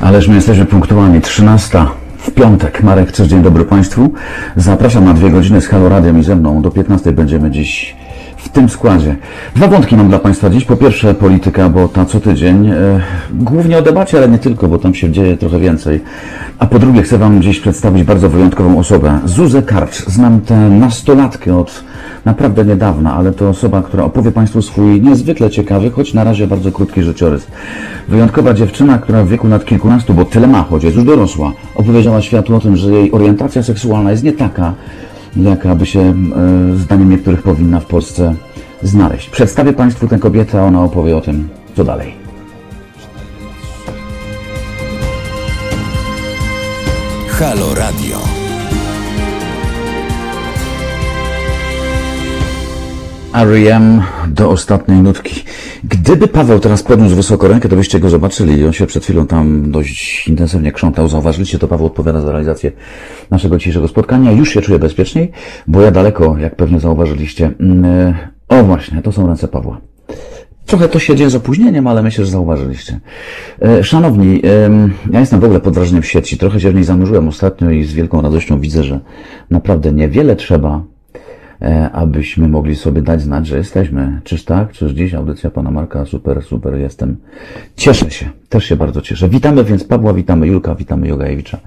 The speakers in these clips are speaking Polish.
Ależ my jesteśmy punktualni. 13 w piątek. Marek Cześć, dzień dobry Państwu. Zapraszam na dwie godziny z Halo Radiem i ze mną. Do 15 będziemy dziś tym składzie. Dwa wątki mam dla Państwa dziś. Po pierwsze polityka, bo ta co tydzień. E, głównie o debacie, ale nie tylko, bo tam się dzieje trochę więcej. A po drugie chcę Wam dziś przedstawić bardzo wyjątkową osobę. Zuzę Karcz. Znam tę nastolatkę od naprawdę niedawna, ale to osoba, która opowie Państwu swój niezwykle ciekawy, choć na razie bardzo krótki życiorys. Wyjątkowa dziewczyna, która w wieku lat kilkunastu, bo tyle ma, choć jest już dorosła, opowiedziała światu o tym, że jej orientacja seksualna jest nie taka, jaka by się, e, zdaniem niektórych, powinna w Polsce znaleźć. Przedstawię Państwu tę kobietę, a ona opowie o tym, co dalej. Halo Radio. R.E.M. do ostatniej nutki. Gdyby Paweł teraz podniósł wysoko rękę, to byście go zobaczyli. On się przed chwilą tam dość intensywnie krzątał. Zauważyliście, to Paweł odpowiada za realizację naszego dzisiejszego spotkania. Już się czuję bezpieczniej, bo ja daleko, jak pewnie zauważyliście. Mm, O właśnie, to są ręce Pawła. Trochę to się dzieje z opóźnieniem, ale myślę, że zauważyliście. E, Szanowni, ja jestem w ogóle pod wrażeniem sieci. Trochę się w niej zanurzyłem ostatnio i z wielką radością widzę, że naprawdę niewiele trzeba, e, abyśmy mogli sobie dać znać, że jesteśmy. Czyż tak? Czyż dziś audycja pana Marka? Super, super, jestem. Cieszę się, też się bardzo cieszę. Witamy więc Pawła, witamy Julka, witamy Jogajewicza.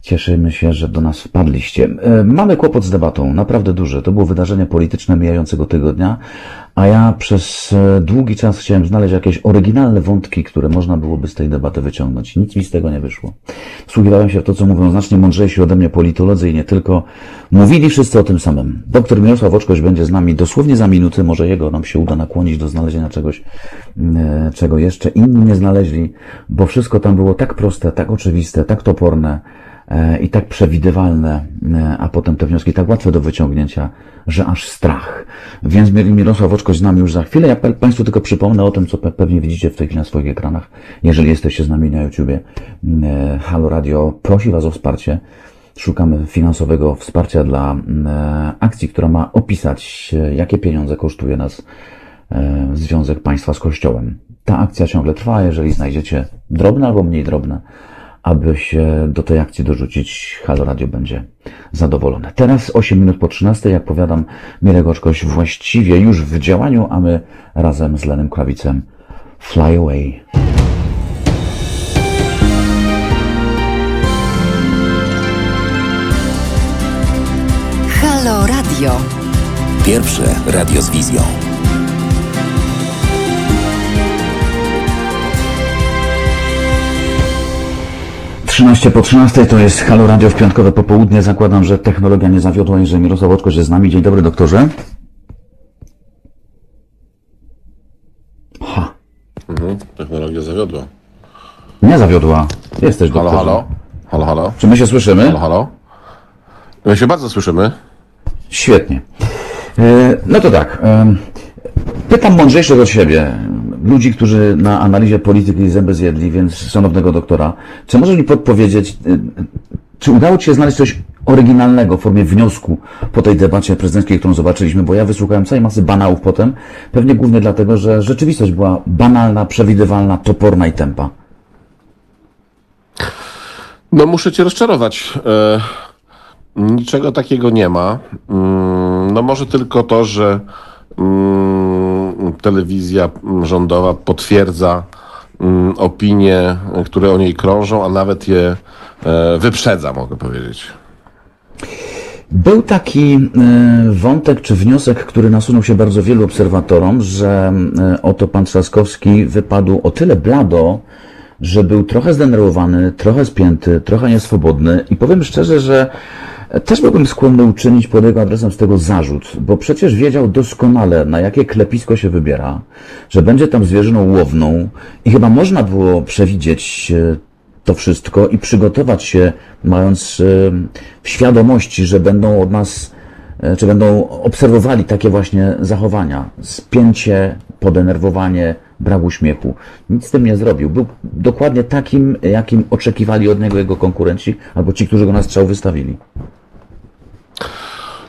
Cieszymy się, że do nas wpadliście. E, Mamy kłopot z debatą, naprawdę duży. To było wydarzenie polityczne mijającego tygodnia, a ja przez e, długi czas chciałem znaleźć jakieś oryginalne wątki, które można byłoby z tej debaty wyciągnąć. Nic mi z tego nie wyszło. Wsłuchiwałem się w to, co mówią znacznie mądrzejsi ode mnie politolodzy i nie tylko. Mówili wszyscy o tym samym. Doktor Mirosław Oczkoś będzie z nami dosłownie za minuty, może jego nam się uda nakłonić do znalezienia czegoś, e, czego jeszcze inni nie znaleźli, bo wszystko tam było tak proste, tak oczywiste, tak toporne, i tak przewidywalne, e, a potem te wnioski tak łatwe do wyciągnięcia, że aż strach. Więc Mir- Mirosław Oczkoś z nami już za chwilę. Ja Państwu tylko przypomnę o tym, co pe- pewnie widzicie w tej chwili na swoich ekranach, jeżeli jesteście z nami na YouTubie. E, Halo Radio prosi Was o wsparcie. Szukamy finansowego wsparcia dla e, akcji, która ma opisać, e, jakie pieniądze kosztuje nas e, Związek Państwa z Kościołem. Ta akcja ciągle trwa, jeżeli znajdziecie drobne albo mniej drobne, aby się do tej akcji dorzucić, Halo Radio będzie zadowolone. Teraz 8 minut po 13, jak powiadam, Mirek Oczkoś właściwie już w działaniu, a my razem z Lenem Krawicem Fly Away. Halo Radio. Pierwsze radio z wizją. Trzynaście po 13 to jest Halo Radio w piątkowe popołudnie. Zakładam, że technologia nie zawiodła i że Mirosław Oczkoś jest z nami. Dzień dobry, doktorze. Ha, Mhm, technologia zawiodła. nie zawiodła. Jesteś Halo, doktorze. halo? Halo, halo? Czy my się słyszymy? Halo, halo? My się bardzo słyszymy. Świetnie. E, No to tak. Pytam mądrzejszych od siebie, ludzi, którzy na analizie polityki zęby zjedli, więc szanownego doktora, czy możesz mi podpowiedzieć, e, czy udało Ci się znaleźć coś oryginalnego w formie wniosku po tej debacie prezydenckiej, którą zobaczyliśmy, bo ja wysłuchałem całej masy banałów potem, pewnie głównie dlatego, że rzeczywistość była banalna, przewidywalna, toporna i tempa. No muszę cię rozczarować. E, niczego takiego nie ma. Mm, no może tylko to, że mm, telewizja rządowa potwierdza mm, opinie, które o niej krążą, a nawet je e, wyprzedza, mogę powiedzieć. Był taki e, wątek czy wniosek, który nasunął się bardzo wielu obserwatorom, że e, oto pan Trzaskowski wypadł o tyle blado, że był trochę zdenerwowany, trochę spięty, trochę nieswobodny i powiem szczerze, że też byłbym skłonny uczynić pod jego adresem z tego zarzut, bo przecież wiedział doskonale, na jakie klepisko się wybiera, że będzie tam zwierzyną łowną i chyba można było przewidzieć e, to wszystko i przygotować się, mając e, w świadomości, że będą od nas, e, czy będą obserwowali takie właśnie zachowania. Spięcie, podenerwowanie, brak uśmiechu. Nic z tym nie zrobił. Był dokładnie takim, jakim oczekiwali od niego jego konkurenci, albo ci, którzy go na strzał wystawili.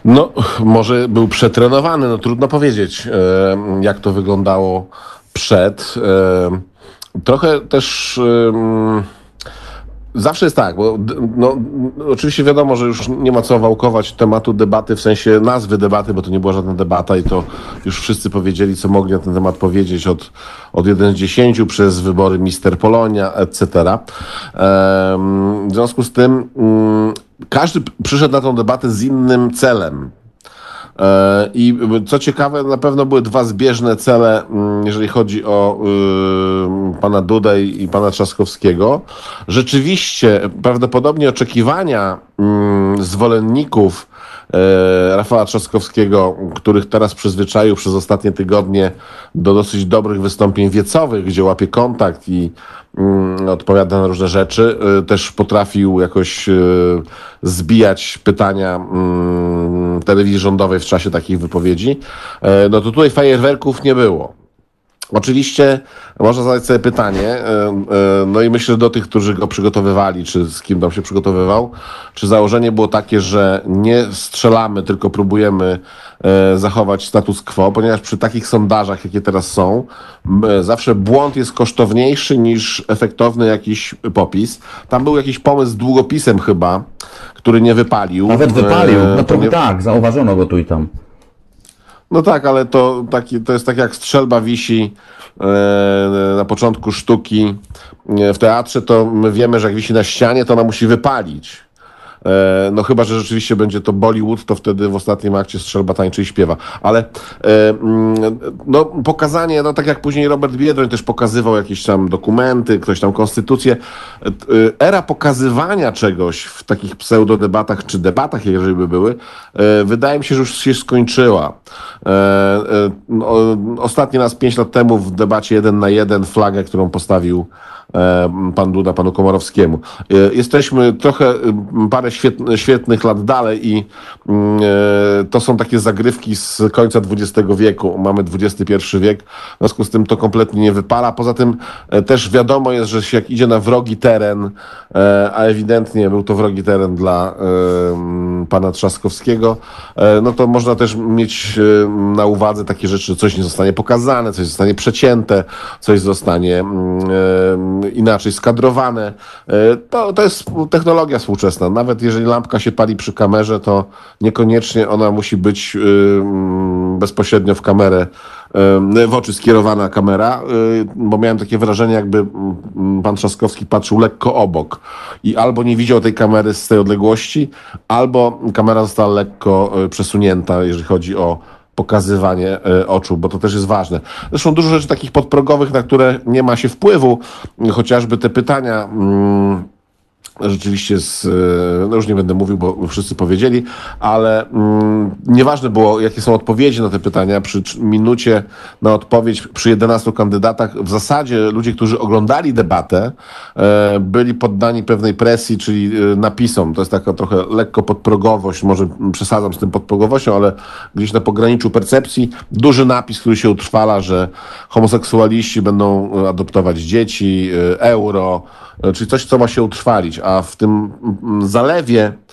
No, może był przetrenowany, no trudno powiedzieć, e, jak to wyglądało przed. E, trochę też. E, Zawsze jest tak, bo no, oczywiście wiadomo, że już nie ma co wałkować tematu debaty, w sensie nazwy debaty, bo to nie była żadna debata i to już wszyscy powiedzieli, co mogli na ten temat powiedzieć od, od 1 z 10 przez wybory Mister Polonia, etc. W związku z tym mm, każdy przyszedł na tą debatę z innym celem. E, I co ciekawe, na pewno były dwa zbieżne cele, mm, jeżeli chodzi o y, pana Dudę i pana Trzaskowskiego. Rzeczywiście, prawdopodobnie oczekiwania mm, zwolenników Rafała Trzaskowskiego, których teraz przyzwyczaił przez ostatnie tygodnie do dosyć dobrych wystąpień wiecowych, gdzie łapie kontakt i mm, odpowiada na różne rzeczy, y, też potrafił jakoś y, zbijać pytania mm, telewizji rządowej w czasie takich wypowiedzi, e, no to tutaj fajerwerków nie było. Oczywiście można zadać sobie pytanie, no i myślę do tych, którzy go przygotowywali, czy z kim tam się przygotowywał, czy założenie było takie, że nie strzelamy, tylko próbujemy e, zachować status quo, ponieważ przy takich sondażach, jakie teraz są, zawsze błąd jest kosztowniejszy niż efektowny jakiś popis. Tam był jakiś pomysł z długopisem chyba, który nie wypalił. Nawet wypalił. E, No to ponie- tak, zauważono go tu i tam. No tak, ale to, taki, to jest tak jak strzelba wisi e, na początku sztuki e, w teatrze, to my wiemy, że jak wisi na ścianie, to ona musi wypalić. E, no chyba, że rzeczywiście będzie to Bollywood, to wtedy w ostatnim akcie strzelba tańczy i śpiewa. Ale e, mm, no, pokazanie, no tak jak później Robert Biedroń też pokazywał jakieś tam dokumenty, ktoś tam konstytucję. E, Era pokazywania czegoś w takich pseudodebatach, czy debatach, jeżeli by były, wydaje mi się, że już się skończyła. No, Ostatni raz pięć lat temu w debacie jeden na jeden flagę, którą postawił pan Duda panu Komorowskiemu. E, Jesteśmy trochę m, parę świetn- świetnych lat dalej i mm, e, to są takie zagrywki z końca XX wieku. Mamy XXI wiek, w związku z tym to kompletnie nie wypala. Poza tym e, też wiadomo jest, że się jak idzie na wrogi teren, e, a ewidentnie był to wrogi teren dla e, pana Trzaskowskiego, e, no to można też mieć e, na uwadze takie rzeczy, coś nie zostanie pokazane, coś zostanie przecięte, coś zostanie mm, e, inaczej skadrowane. To, to jest technologia współczesna. Nawet jeżeli lampka się pali przy kamerze, to niekoniecznie ona musi być mm, bezpośrednio w kamerę, w oczy skierowana kamera, y, bo miałem takie wrażenie, jakby mm, pan Trzaskowski patrzył lekko obok i albo nie widział tej kamery z tej odległości, albo kamera została lekko y, przesunięta, jeżeli chodzi o pokazywanie e, oczu, bo to też jest ważne. Zresztą dużo rzeczy takich podprogowych, na które nie ma się wpływu, chociażby te pytania. Mm, rzeczywiście z, e, no już nie będę mówił, bo wszyscy powiedzieli, ale mm, nieważne było, jakie są odpowiedzi na te pytania. Przy minucie na odpowiedź przy 11 kandydatach, w zasadzie ludzie, którzy oglądali debatę, e, byli poddani pewnej presji, czyli e, napisom. To jest taka trochę lekko podprogowość, może przesadzam z tym podprogowością, ale gdzieś na pograniczu percepcji duży napis, który się utrwala, że homoseksualiści będą e, adoptować dzieci, euro, czyli coś, co ma się utrwalić, a w tym mm, zalewie mm, w-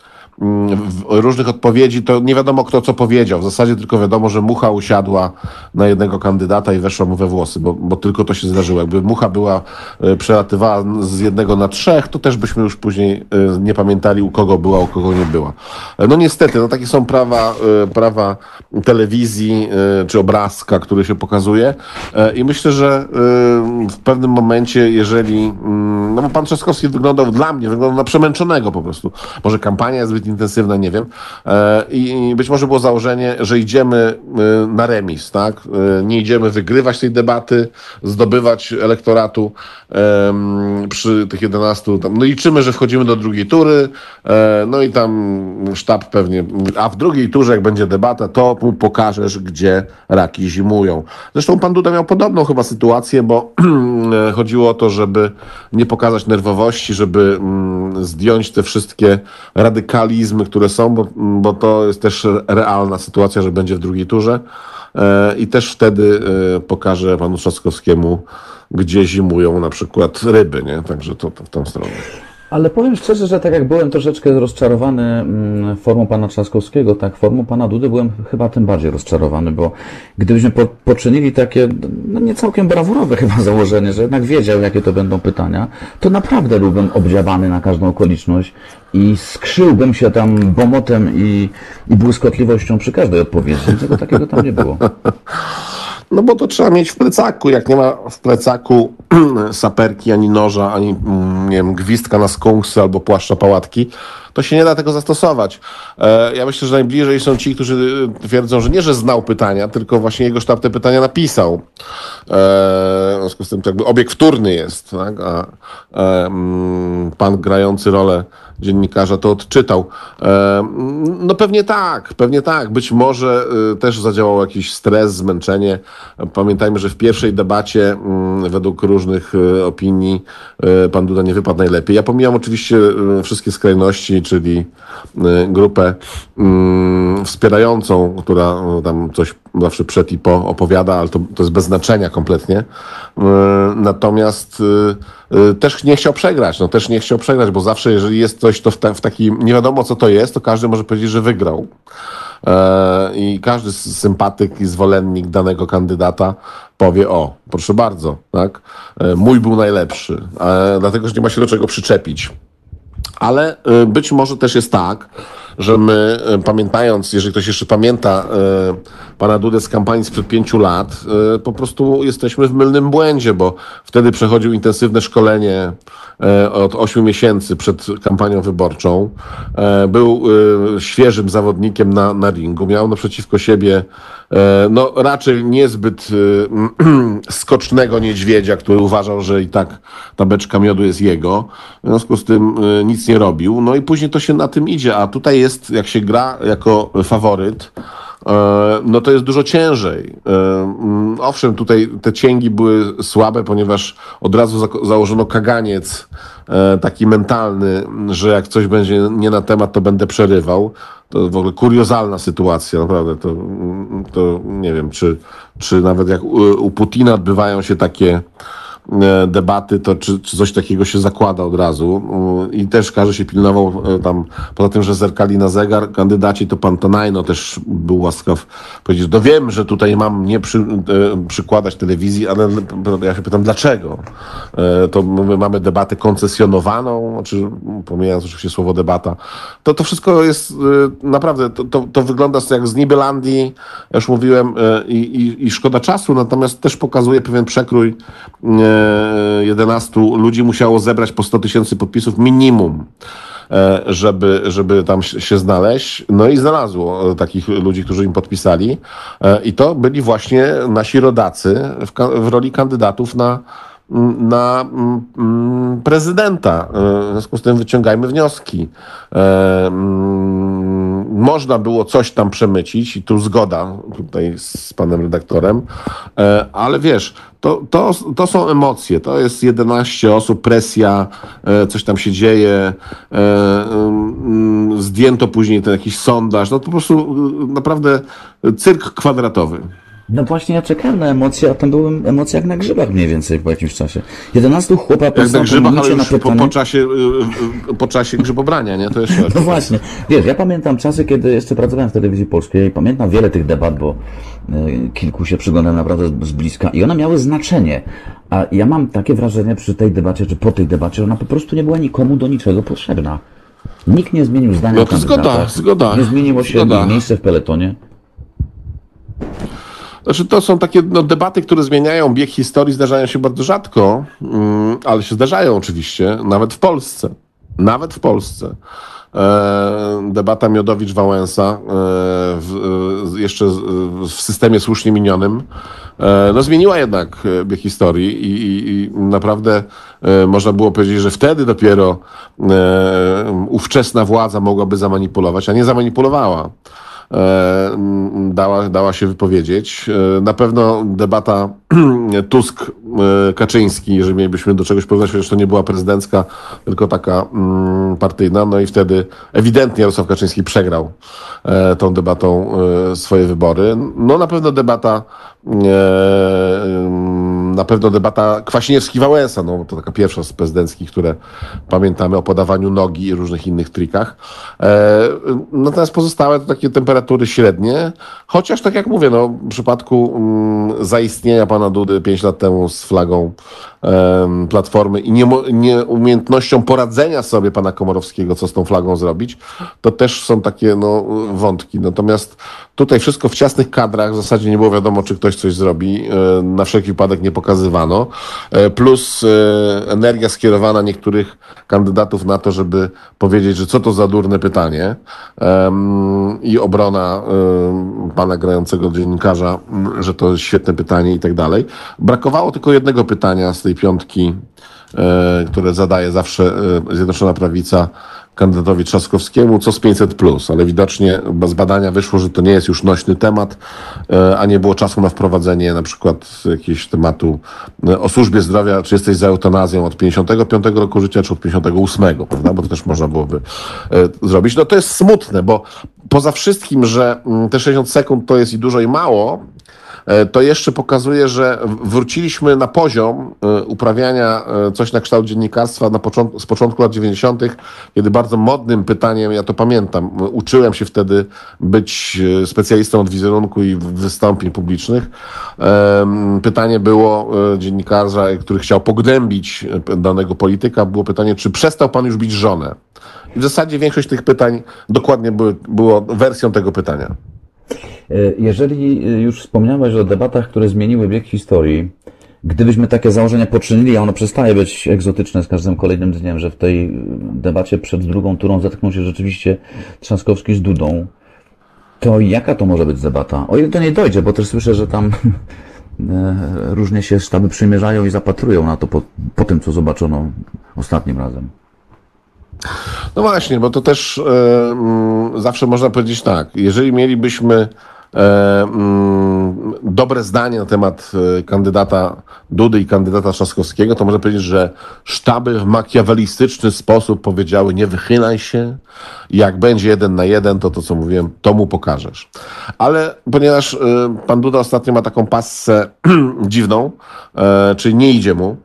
różnych odpowiedzi, to nie wiadomo kto co powiedział. W zasadzie tylko wiadomo, że mucha usiadła na jednego kandydata i weszła mu we włosy, bo, bo tylko to się zdarzyło. Jakby mucha była, e, przelatywała z jednego na trzech, to też byśmy już później e, nie pamiętali u kogo była, u kogo nie była. E, No niestety, no takie są prawa, prawa telewizji czy obrazka, który się pokazuje i myślę, że w pewnym momencie, jeżeli, mm, no bo pan Trzaskowski wyglądał dla mnie, wyglądał na przemęczonego po prostu. Może kampania jest zbyt intensywna, nie wiem. E, I być może było założenie, że idziemy e, na remis, tak? E, Nie idziemy wygrywać tej debaty, zdobywać elektoratu przy tych 11. Tam, no liczymy, że wchodzimy do drugiej tury, no i tam sztab pewnie, a w drugiej turze, jak będzie debata, to mu pokażesz, gdzie raki zimują. Zresztą pan Duda miał podobną chyba sytuację, bo chodziło o to, żeby nie pokazać nerwowości, żeby mm, zdjąć te wszystkie radykalizmy, które są, bo, bo to jest też realna sytuacja, że będzie w drugiej turze. E, I też wtedy e, pokaże panu Trzaskowskiemu, gdzie zimują na przykład ryby, nie? Także to, to w tą stronę. Ale powiem szczerze, że tak jak byłem troszeczkę rozczarowany mm, formą pana Trzaskowskiego, tak formą pana Dudy byłem chyba tym bardziej rozczarowany, bo gdybyśmy po, poczynili takie, no nie całkiem brawurowe chyba założenie, że jednak wiedział, jakie to będą pytania, to naprawdę byłbym obdziawany na każdą okoliczność i skrzyłbym się tam bomotem i, i błyskotliwością przy każdej odpowiedzi. Tego takiego tam nie było. No bo to trzeba mieć w plecaku. Jak nie ma w plecaku saperki, ani noża, ani mm, nie wiem, gwizdka na skunksy albo płaszcza pałatki, to się nie da tego zastosować. E, ja myślę, że najbliżej są ci, którzy twierdzą, że nie, że znał pytania, tylko właśnie jego sztab te pytania napisał. E, w związku z tym to jakby obiekt wtórny jest, tak? a e, mm, pan grający rolę dziennikarza to odczytał. E, No pewnie tak, pewnie tak. Być może y, też zadziałał jakiś stres, zmęczenie. Pamiętajmy, że w pierwszej debacie mm, według różnych y, opinii pan Duda nie wypadł najlepiej. Ja pomijam oczywiście wszystkie skrajności, czyli grupę mm, wspierającą, która tam coś zawsze przed i po opowiada, ale to, to jest bez znaczenia kompletnie. Y, Natomiast y, y, też nie chciał przegrać, no też nie chciał przegrać, bo zawsze jeżeli jest coś, to w, ta, w takim, nie wiadomo co to jest, to każdy może powiedzieć, że wygrał. E, I każdy sympatyk i zwolennik danego kandydata powie, o, proszę bardzo, tak, e, mój był najlepszy, e, dlatego, że nie ma się do czego przyczepić. Ale być może też jest tak, że my, y, pamiętając, jeżeli ktoś jeszcze pamięta y, pana Dudę z kampanii sprzed pięciu lat, y, po prostu jesteśmy w mylnym błędzie, bo wtedy przechodził intensywne szkolenie od ośmiu miesięcy przed kampanią wyborczą. Był świeżym zawodnikiem na, na ringu, miał naprzeciwko siebie e, no raczej niezbyt y, skocznego niedźwiedzia, który uważał, że i tak ta beczka miodu jest jego. W związku z tym y, nic nie robił. No i później to się na tym idzie, a tutaj jest, jak się gra jako faworyt, e, no to jest dużo ciężej. E, mm, Owszem, tutaj te cięgi były słabe, ponieważ od razu założono kaganiec e, taki mentalny, że jak coś będzie nie na temat, to będę przerywał. To w ogóle kuriozalna sytuacja, naprawdę. To, to nie wiem, czy, czy nawet jak u, u Putina odbywają się takie e, debaty, to czy, czy coś takiego się zakłada od razu. I też każdy się pilnował e, tam, poza tym, że zerkali na zegar, kandydaci, to pan Tonajno też był łaskaw powiedzieć, no wiem, że tutaj mam nie przy, e, przykładać telewizji, ale ja się pytam, dlaczego? E, To my mamy debatę koncesjonowaną, czy pomijając oczywiście słowo debata, to to wszystko jest e, naprawdę, to, to, to wygląda jak z Nibelandii, ja już mówiłem, e, i, i, i szkoda czasu, natomiast też pokazuje pewien przekrój e, 11 ludzi musiało zebrać po 100 tysięcy podpisów minimum e, żeby, żeby tam się znaleźć. No i znalazło e, takich ludzi, którzy im podpisali. E, I to byli właśnie nasi rodacy w, w roli kandydatów na, na prezydenta. W związku z tym wyciągajmy wnioski. Można było coś tam przemycić i tu zgoda tutaj z panem redaktorem, E, ale wiesz, to, to, to są emocje, to jest 11 osób, presja, e, coś tam się dzieje, e, mm, zdjęto później ten jakiś sondaż, no to po prostu naprawdę cyrk kwadratowy. No właśnie, ja czekałem na emocje, a tam były emocje jak na grzybach mniej więcej po jakimś czasie. 11 chłopa po na grzybach, ale już po, po, czasie, e, e, po czasie grzybobrania, nie? To jeszcze No właśnie. Wiesz, ja pamiętam czasy, kiedy jeszcze pracowałem w telewizji polskiej, pamiętam wiele tych debat, bo y, kilku się przyglądałem naprawdę z- bliska i one miały znaczenie. A ja mam takie wrażenie przy tej debacie, czy po tej debacie, że ona po prostu nie była nikomu do niczego potrzebna. Nikt nie zmienił zdania No to zgoda, zgoda, Nie zmieniło się zgoda. miejsce w peletonie. Znaczy, to są takie no, debaty, które zmieniają bieg historii, zdarzają się bardzo rzadko, mm, ale się zdarzają oczywiście, nawet w Polsce. Nawet w Polsce. E, debata Miodowicz-Wałęsa e, e, jeszcze w systemie słusznie minionym no, zmieniła jednak bieg historii i, i, i naprawdę można było powiedzieć, że wtedy dopiero ówczesna władza mogłaby zamanipulować, a nie zamanipulowała dała, dała się wypowiedzieć. E, Na pewno debata Tusk-Kaczyński, jeżeli mielibyśmy do czegoś porównać, chociaż to nie była prezydencka, tylko taka mm, partyjna, no i wtedy ewidentnie Jarosław Kaczyński przegrał e, tą debatą e, swoje wybory. No na pewno debata e, Na pewno debata Kwaśniewski-Wałęsa, no to taka pierwsza z prezydenckich, które pamiętamy o podawaniu nogi i różnych innych trikach. E, natomiast pozostałe to takie temperatury średnie, chociaż tak jak mówię, no, w przypadku mm, zaistnienia pana Dudy 5 lat temu z flagą Platformy i nieumiejętnością poradzenia sobie pana Komorowskiego, co z tą flagą zrobić, to też są takie no, wątki. Natomiast tutaj wszystko w ciasnych kadrach, w zasadzie nie było wiadomo, czy ktoś coś zrobi. E, Na wszelki wypadek nie pokazywano. E, Plus e, energia skierowana niektórych kandydatów na to, żeby powiedzieć, że co to za durne pytanie i obrona pana grającego dziennikarza, że to świetne pytanie i tak dalej. Brakowało tylko jednego pytania z tej piątki, e, które zadaje zawsze e, Zjednoczona Prawica kandydatowi Trzaskowskiemu, co z 500 plus, ale widocznie z badania wyszło, że to nie jest już nośny temat, e, a nie było czasu na wprowadzenie na przykład jakiegoś tematu o służbie zdrowia, czy jesteś za eutanazją od 55 roku życia, czy od 58, prawda? Bo to też można byłoby zrobić. No to jest smutne, bo poza wszystkim, że mm, te 60 sekund to jest i dużo i mało, to jeszcze pokazuje, że wróciliśmy na poziom e, uprawiania e, coś na kształt dziennikarstwa na z początku lat 90., kiedy bardzo modnym pytaniem, ja to pamiętam, e, uczyłem się wtedy być e, specjalistą od wizerunku i wystąpień publicznych. Pytanie było e, dziennikarza, który chciał pognębić e, danego polityka, było pytanie, czy przestał pan już bić żonę? I w zasadzie większość tych pytań dokładnie były, było wersją tego pytania. E, Jeżeli e, już wspomniałeś o debatach, które zmieniły bieg historii, gdybyśmy takie założenia poczynili, a ono przestaje być egzotyczne z każdym kolejnym dniem, że w tej e, debacie przed drugą turą zetknął się rzeczywiście Trzaskowski z Dudą, to jaka to może być debata? O ile do niej dojdzie, bo też słyszę, że tam różnie się sztaby przymierzają i zapatrują na to po, po tym, co zobaczono ostatnim razem. No właśnie, bo to też mm, zawsze można powiedzieć tak, jeżeli mielibyśmy dobre zdanie na temat e, kandydata Dudy i kandydata Trzaskowskiego, to można powiedzieć, że sztaby w makiawelistyczny sposób powiedziały nie wychylaj się, jak będzie jeden na jeden, to to co mówiłem, to mu pokażesz. Ale ponieważ e, pan Duda ostatnio ma taką passę dziwną, e, czyli nie idzie mu,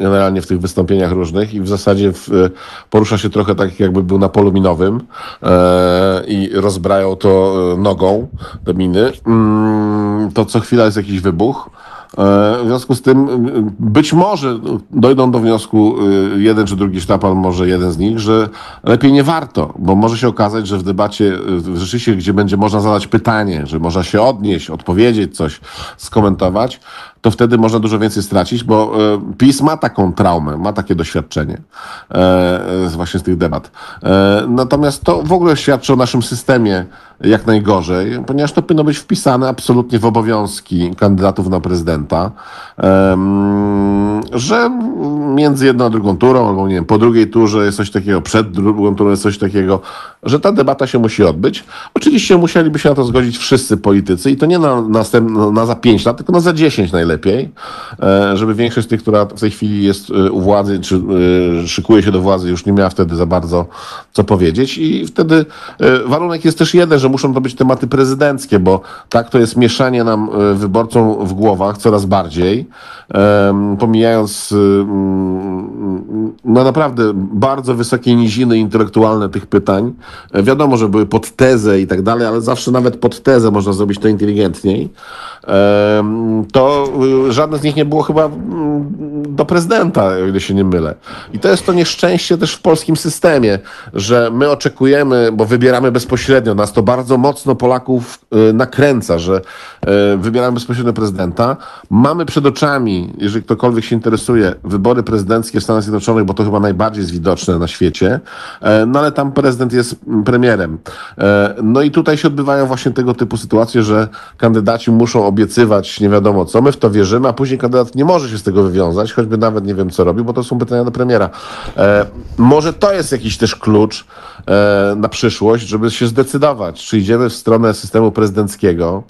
generalnie w tych wystąpieniach różnych i w zasadzie w, y, porusza się trochę tak, jakby był na polu minowym e, i rozbrajał to y, nogą do miny, mm, to co chwila jest jakiś wybuch. W związku z tym y, być może y, dojdą do wniosku y, jeden czy drugi sztab, albo może jeden z nich, że lepiej nie warto, bo może się okazać, że w debacie y, rzeczywiście, gdzie będzie można zadać pytanie, że można się odnieść, odpowiedzieć coś, skomentować, to wtedy można dużo więcej stracić, bo e, PiS ma taką traumę, ma takie doświadczenie e, e, właśnie z tych debat. Natomiast to w ogóle świadczy o naszym systemie jak najgorzej, ponieważ to powinno być wpisane absolutnie w obowiązki kandydatów na prezydenta, że między jedną a drugą turą, albo nie wiem, po drugiej turze jest coś takiego, przed drugą turą jest coś takiego, że ta debata się musi odbyć. Oczywiście musieliby się na to zgodzić wszyscy politycy i to nie na, na za 5 lat, tylko na za 10 najlepiej, e, żeby większość tych, która w tej chwili jest e, u władzy, czy e, szykuje się do władzy, już nie miała wtedy za bardzo co powiedzieć i wtedy warunek jest też jeden, że muszą to być tematy prezydenckie, bo tak to jest mieszanie nam wyborcom w głowach coraz bardziej, pomijając no naprawdę bardzo wysokie niziny intelektualne tych pytań. Wiadomo, że były pod tezę i tak dalej, ale zawsze nawet pod tezę można zrobić to inteligentniej. To żadne z nich nie było chyba mm, do prezydenta, o ile się nie mylę. I to jest to nieszczęście też w polskim systemie, że my oczekujemy, bo wybieramy bezpośrednio, nas to bardzo mocno Polaków y, nakręca, że y, wybieramy bezpośrednio prezydenta. Mamy przed oczami, jeżeli ktokolwiek się interesuje, wybory prezydenckie w Stanach Zjednoczonych, bo to chyba najbardziej jest widoczne na świecie, E, no ale tam prezydent jest mm, premierem. E, No i tutaj się odbywają właśnie tego typu sytuacje, że kandydaci muszą obiecywać nie wiadomo co, my w to wierzymy, a później kandydat nie może się z tego wywiązać, choćby nawet nie wiem co robi, bo to są pytania do premiera. E, Może to jest jakiś też klucz e, na przyszłość, żeby się zdecydować, czy idziemy w stronę systemu prezydenckiego,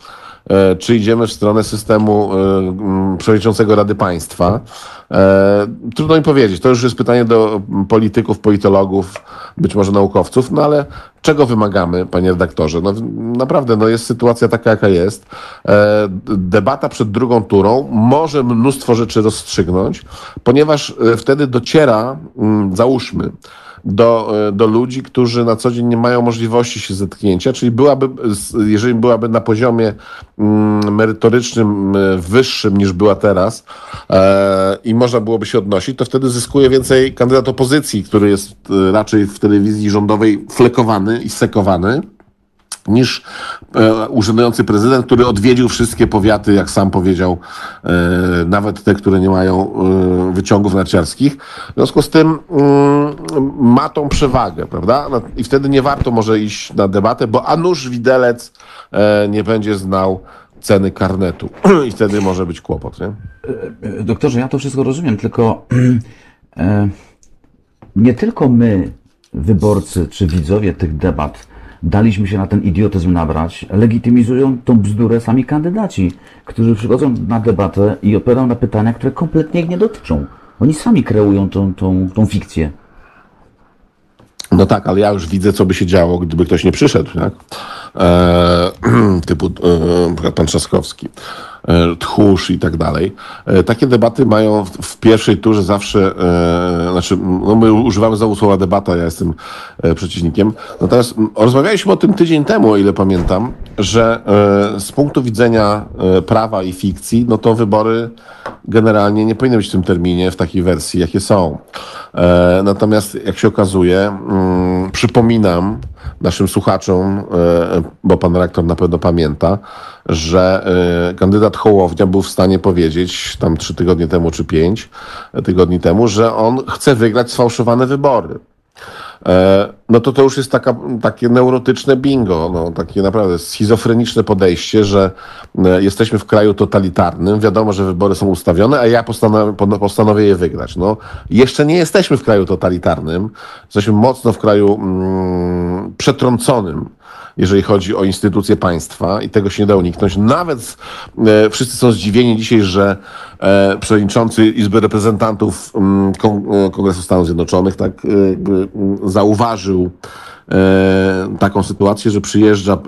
czy idziemy w stronę systemu e, przewodniczącego Rady Państwa. E, Trudno mi powiedzieć. To już jest pytanie do polityków, politologów, być może naukowców, no ale czego wymagamy, panie redaktorze? No, naprawdę, no jest sytuacja taka, jaka jest. E, Debata przed drugą turą może mnóstwo rzeczy rozstrzygnąć, ponieważ e, wtedy dociera, załóżmy, do, e, do ludzi, którzy na co dzień nie mają możliwości się zetknięcia, czyli byłaby, jeżeli byłaby na poziomie mm, merytorycznym e, wyższym niż była teraz e, i można byłoby się odnosić, to wtedy zyskuje więcej kandydat opozycji, który jest raczej w telewizji rządowej flekowany i sekowany niż e, urzędujący prezydent, który odwiedził wszystkie powiaty, jak sam powiedział, e, nawet te, które nie mają e, wyciągów narciarskich. W związku z tym mm, ma tą przewagę, prawda? No, I wtedy nie warto może iść na debatę, bo a nuż widelec e, nie będzie znał ceny karnetu i wtedy może być kłopot, nie? E, Doktorze, ja to wszystko rozumiem, tylko e, nie tylko my, wyborcy czy widzowie tych debat, daliśmy się na ten idiotyzm nabrać, legitymizują tą bzdurę sami kandydaci, którzy przychodzą na debatę i odpowiadają na pytania, które kompletnie ich nie dotyczą. Oni sami kreują tą, tą, tą fikcję. No tak, ale ja już widzę, co by się działo, gdyby ktoś nie przyszedł, tak? E, typu e, pan Trzaskowski, Tchórz i tak dalej. E, takie debaty mają w, pierwszej turze zawsze, e, znaczy, no my używamy znowu słowa debata, ja jestem e, przeciwnikiem. Natomiast rozmawialiśmy o tym tydzień temu, o ile pamiętam, że e, z punktu widzenia e, prawa i fikcji, no to wybory generalnie nie powinny być w tym terminie, w takiej wersji, jakie są. E, natomiast jak się okazuje, mm, przypominam naszym słuchaczom, e, bo pan rektor na pewno pamięta, że e, kandydat Hołownia był w stanie powiedzieć tam trzy tygodnie temu czy pięć tygodni temu, że on chce wygrać sfałszowane wybory. E, no to to już jest taka, takie neurotyczne bingo, no, takie naprawdę schizofreniczne podejście, że e, jesteśmy w kraju totalitarnym, wiadomo, że wybory są ustawione, a ja postanowię, postanowię je wygrać. No, jeszcze nie jesteśmy w kraju totalitarnym, jesteśmy mocno w kraju mm, przetrąconym jeżeli chodzi o instytucje państwa i tego się nie da uniknąć. Nawet e, wszyscy są zdziwieni dzisiaj, że e, przewodniczący Izby Reprezentantów mm, e, Kongresu Stanów Zjednoczonych tak mm, zauważył taką sytuację, że przyjeżdża,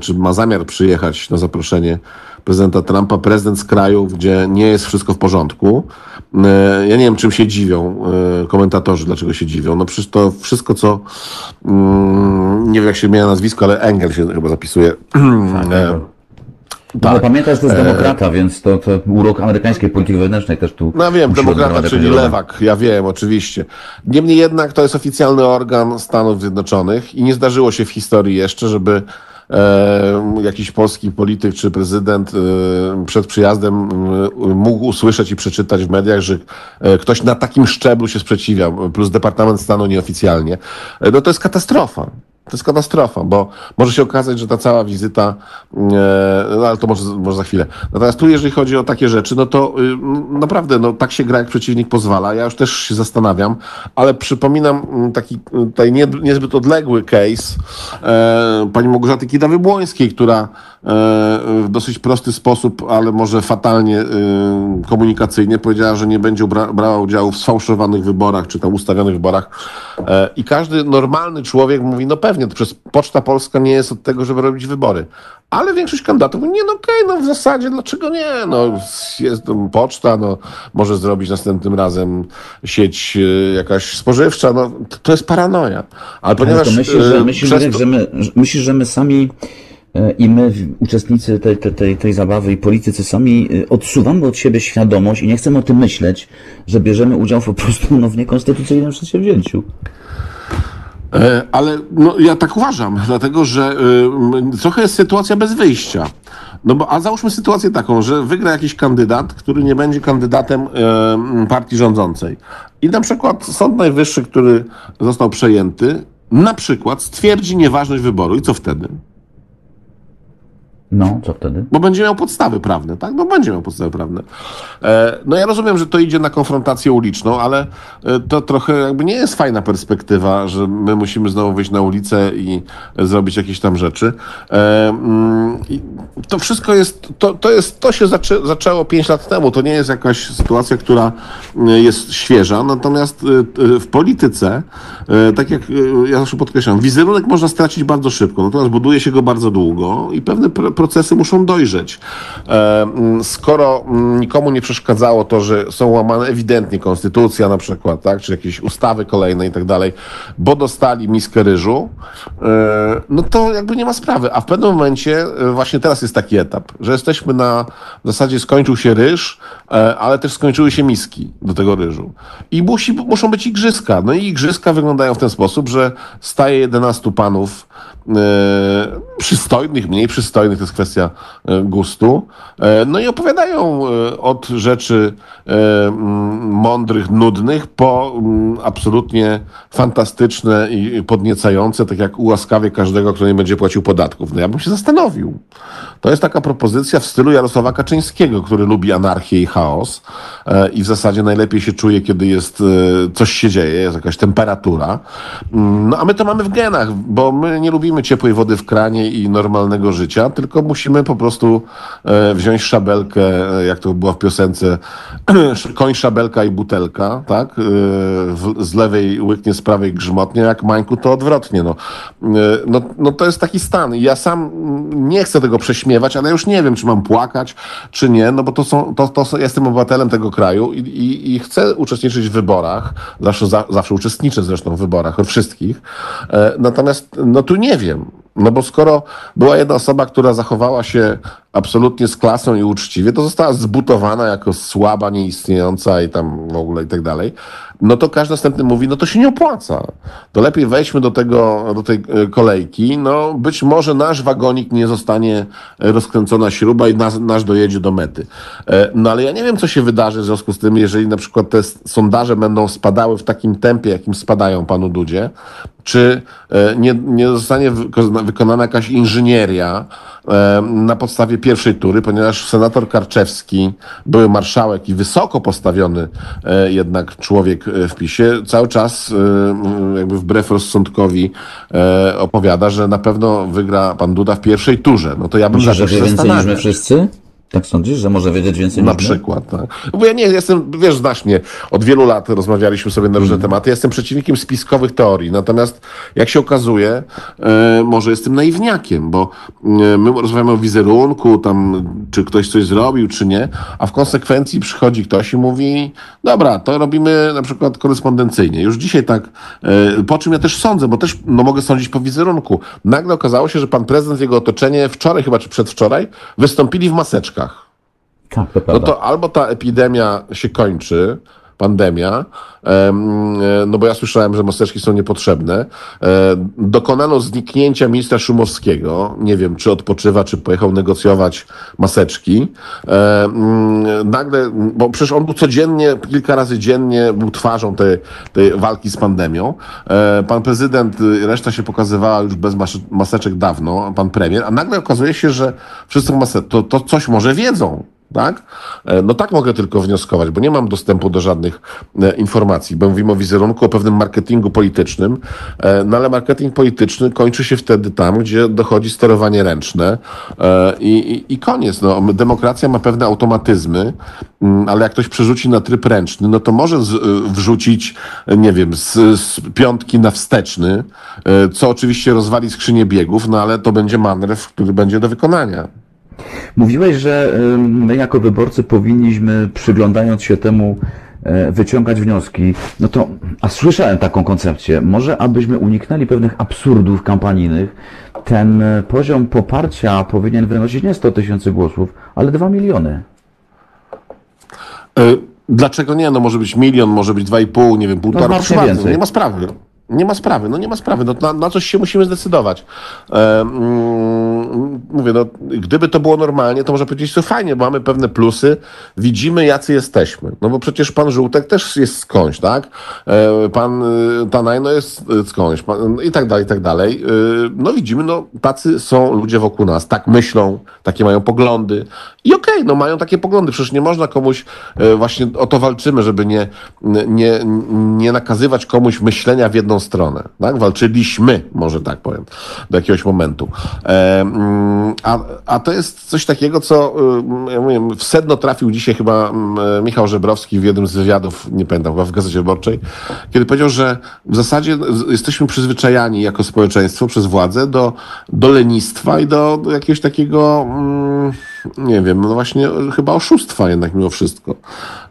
czy ma zamiar przyjechać na zaproszenie prezydenta Trumpa, prezydent z kraju, gdzie nie jest wszystko w porządku. E, Ja nie wiem, czym się dziwią e, komentatorzy, dlaczego się dziwią. No przecież to wszystko, co mm, nie wiem, jak się zmienia nazwisko, ale Engel się chyba zapisuje. E, Tak. Ale pamiętaj, że to jest demokrata, więc to, to urok amerykańskiej polityki wewnętrznej też tu. No wiem, demokrata, czyli lewak, ja wiem, oczywiście. Niemniej jednak to jest oficjalny organ Stanów Zjednoczonych i nie zdarzyło się w historii jeszcze, żeby e, jakiś polski polityk czy prezydent e, przed przyjazdem e, mógł usłyszeć i przeczytać w mediach, że e, ktoś na takim szczeblu się sprzeciwia, plus Departament Stanu nieoficjalnie. E, no to jest katastrofa. To jest katastrofa, bo może się okazać, że ta cała wizyta, e, no ale to może, może za chwilę. Natomiast tu, jeżeli chodzi o takie rzeczy, no to y, naprawdę, no tak się gra, jak przeciwnik pozwala. Ja już też się zastanawiam, ale przypominam taki tutaj nie, niezbyt odległy case e, pani Małgorzaty Kidawy-Błońskiej, która e, w dosyć prosty sposób, ale może fatalnie y, komunikacyjnie powiedziała, że nie będzie bra brała udziału w sfałszowanych wyborach, czy tam ustawionych wyborach. I każdy normalny człowiek mówi, no pewnie, to przez Poczta Polska nie jest od tego, żeby robić wybory. Ale większość kandydatów mówi, nie, no okej, no w zasadzie, dlaczego nie? No jest tam poczta, no może zrobić następnym razem sieć y, jakaś spożywcza, no to, to jest paranoja. Ale Ale ponieważ... to myślisz, że, y, myślisz, przez że, my, myślisz, że my sami e, i my, uczestnicy tej, tej, tej, zabawy i politycy sami e, odsuwamy od siebie świadomość i nie chcemy o tym myśleć, że bierzemy udział po prostu no, w niekonstytucyjnym przedsięwzięciu. E, Ale no, ja tak uważam, dlatego że y, trochę jest sytuacja bez wyjścia. No bo, a załóżmy sytuację taką, że wygra jakiś kandydat, który nie będzie kandydatem m, partii rządzącej. I na przykład Sąd Najwyższy, który został przejęty, na przykład stwierdzi nieważność wyboru. I co wtedy? No, co wtedy? Bo będzie miał podstawy prawne, tak? No będzie miał podstawy prawne. E, no ja rozumiem, że to idzie na konfrontację uliczną, ale e, to trochę jakby nie jest fajna perspektywa, że my musimy znowu wyjść na ulicę i zrobić jakieś tam rzeczy. E, mm, to wszystko jest, to, to jest, to się zaczę, zaczęło 5 lat temu. To nie jest jakaś sytuacja, która e, jest świeża, natomiast e, w polityce, tak jak ja zawsze podkreślam, wizerunek można stracić bardzo szybko, natomiast buduje się go bardzo długo i pewne procesy muszą dojrzeć. E, mm, Skoro mm, nikomu nie przeszkadzało to, że są łamane ewidentnie konstytucja na przykład, tak, czy jakieś ustawy kolejne i tak dalej, bo dostali miskę ryżu, e, no to jakby nie ma sprawy. A w pewnym momencie, e, właśnie teraz jest taki etap, że jesteśmy na w zasadzie skończył się ryż, ale też skończyły się miski do tego ryżu. I musi, muszą być igrzyska. No i igrzyska wyglądają w ten sposób, że staje 11 panów przystojnych, mniej przystojnych, to jest kwestia e, gustu. E, no i opowiadają e, od rzeczy e, mądrych, nudnych, po absolutnie fantastyczne i podniecające, tak jak ułaskawie każdego, kto nie będzie płacił podatków. No ja bym się zastanowił. To jest taka propozycja w stylu Jarosława Kaczyńskiego, który lubi anarchię i chaos e, i w zasadzie najlepiej się czuje, kiedy jest, e, coś się dzieje, jest jakaś temperatura. Mm, No a my to mamy w genach, bo my nie lubimy ciepłej wody w kranie i normalnego życia, tylko musimy po prostu e, wziąć szabelkę, e, jak to było w piosence, koń, szabelka i butelka, tak? E, z lewej łyknie, z prawej grzmotnie, jak Mańku to odwrotnie. No. No, no to jest taki stan. Ja sam nie chcę tego prześmiewać, ale już nie wiem, czy mam płakać, czy nie, no bo to są, to, to są, jestem obywatelem tego kraju i, i, i chcę uczestniczyć w wyborach. Zawsze, za, zawsze uczestniczę zresztą w wyborach, wszystkich. Natomiast no tu nie wiem. No bo skoro była jedna osoba, która zachowała się absolutnie z klasą i uczciwie, to została zbutowana jako słaba, nieistniejąca i tam w ogóle i tak dalej, no to każdy następny mówi, no to się nie opłaca. To lepiej wejdźmy do tego, do tej e, kolejki, no być może nasz wagonik nie zostanie e, rozkręcona śruba i nas, nasz dojedzie do mety. E, No ale ja nie wiem, co się wydarzy w związku z tym, jeżeli na przykład te sondaże będą spadały w takim tempie, jakim spadają panu Dudzie, czy nie, nie zostanie wyko- wykonana jakaś inżynieria na podstawie pierwszej tury, ponieważ senator Karczewski, były marszałek i wysoko postawiony e, jednak człowiek e, w PiSie, cały czas e, jakby wbrew rozsądkowi e, opowiada, że na pewno wygra pan Duda w pierwszej turze. No to ja bym Myślisz, że więcej niż my wszyscy? Tak sądzisz, że może wiedzieć więcej Na przykład, tak. Bo ja nie jestem, wiesz, znasz mnie, od wielu lat rozmawialiśmy sobie na różne tematy. Ja jestem przeciwnikiem spiskowych teorii, natomiast jak się okazuje, e, może jestem naiwniakiem, bo e, my rozmawiamy o wizerunku, tam, czy ktoś coś zrobił, czy nie, a w konsekwencji przychodzi ktoś i mówi, dobra, to robimy na przykład korespondencyjnie. Już dzisiaj tak, e, po czym ja też sądzę, bo też no, mogę sądzić po wizerunku. Nagle okazało się, że pan prezydent, jego otoczenie wczoraj chyba, czy przedwczoraj, wystąpili w maseczkach. Tak, to No to albo ta epidemia się kończy, pandemia, em, no bo ja słyszałem, że maseczki są niepotrzebne. E, Dokonano zniknięcia ministra Szumowskiego. Nie wiem, czy odpoczywa, czy pojechał negocjować maseczki. E, mm, Nagle, bo przecież on był codziennie, kilka razy dziennie był twarzą tej, tej walki z pandemią. E, Pan prezydent, y, reszta się pokazywała już bez mas- maseczek dawno, pan premier, a nagle okazuje się, że wszyscy maseczki, to, to coś może wiedzą. Tak? E, No tak mogę tylko wnioskować, bo nie mam dostępu do żadnych e, informacji, bo mówimy o wizerunku, o pewnym marketingu politycznym, e, no ale marketing polityczny kończy się wtedy tam, gdzie dochodzi sterowanie ręczne i, i, i koniec. No, demokracja ma pewne automatyzmy, mm, ale jak ktoś przerzuci na tryb ręczny, no to może z, wrzucić, nie wiem, z, z piątki na wsteczny, co oczywiście rozwali skrzynię biegów, no ale to będzie manewr, który będzie do wykonania. Mówiłeś, że my jako wyborcy powinniśmy, przyglądając się temu, e, wyciągać wnioski. No to, a słyszałem taką koncepcję, może abyśmy uniknęli pewnych absurdów kampanijnych, ten e, poziom poparcia powinien wynosić nie 100 tysięcy głosów, ale 2 miliony. E, Dlaczego nie? No może być milion, może być dwa i pół, nie wiem, półtora. znacznie bardzo, więcej. nie ma sprawy. Nie ma sprawy, no nie ma sprawy, no na, na coś się musimy zdecydować. E, mm, mówię, no gdyby to było normalnie, to można powiedzieć, że fajnie, bo mamy pewne plusy, widzimy jacy jesteśmy. No bo przecież pan Żółtek też jest skądś, tak? E, pan y, Tanajno jest y, skądś pan, i tak dalej, i tak dalej. E, no widzimy, no tacy są ludzie wokół nas, tak myślą, takie mają poglądy i okej, no mają takie poglądy, przecież nie można komuś, e, właśnie o to walczymy, żeby nie, nie, nie nakazywać komuś myślenia w jedną stronę, tak? Walczyliśmy, może tak powiem, do jakiegoś momentu. A, a to jest coś takiego, co ja mówię, w sedno trafił dzisiaj chyba Michał Żebrowski w jednym z wywiadów, nie pamiętam, chyba w Gazecie Wyborczej, kiedy powiedział, że w zasadzie jesteśmy przyzwyczajani jako społeczeństwo przez władzę do, do lenistwa i do, do jakiegoś takiego, mm, nie wiem, no właśnie chyba oszustwa jednak mimo wszystko,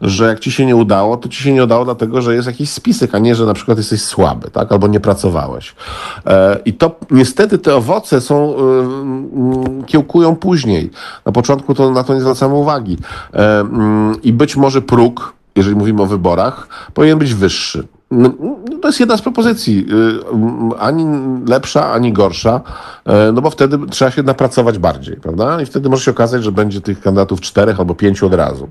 że jak ci się nie udało, to ci się nie udało dlatego, że jest jakiś spisek, a nie, że na przykład jesteś słaby, tak, albo nie pracowałeś. E, I to niestety te owoce są, y, mm, kiełkują później. Na początku to na to nie zwracamy uwagi. E, mm, I być może próg, jeżeli mówimy o wyborach, powinien być wyższy. No, no, To jest jedna z propozycji. Y, Ani lepsza, ani gorsza, e, no bo wtedy trzeba się napracować bardziej, prawda? I wtedy może się okazać, że będzie tych kandydatów czterech albo pięciu od razu.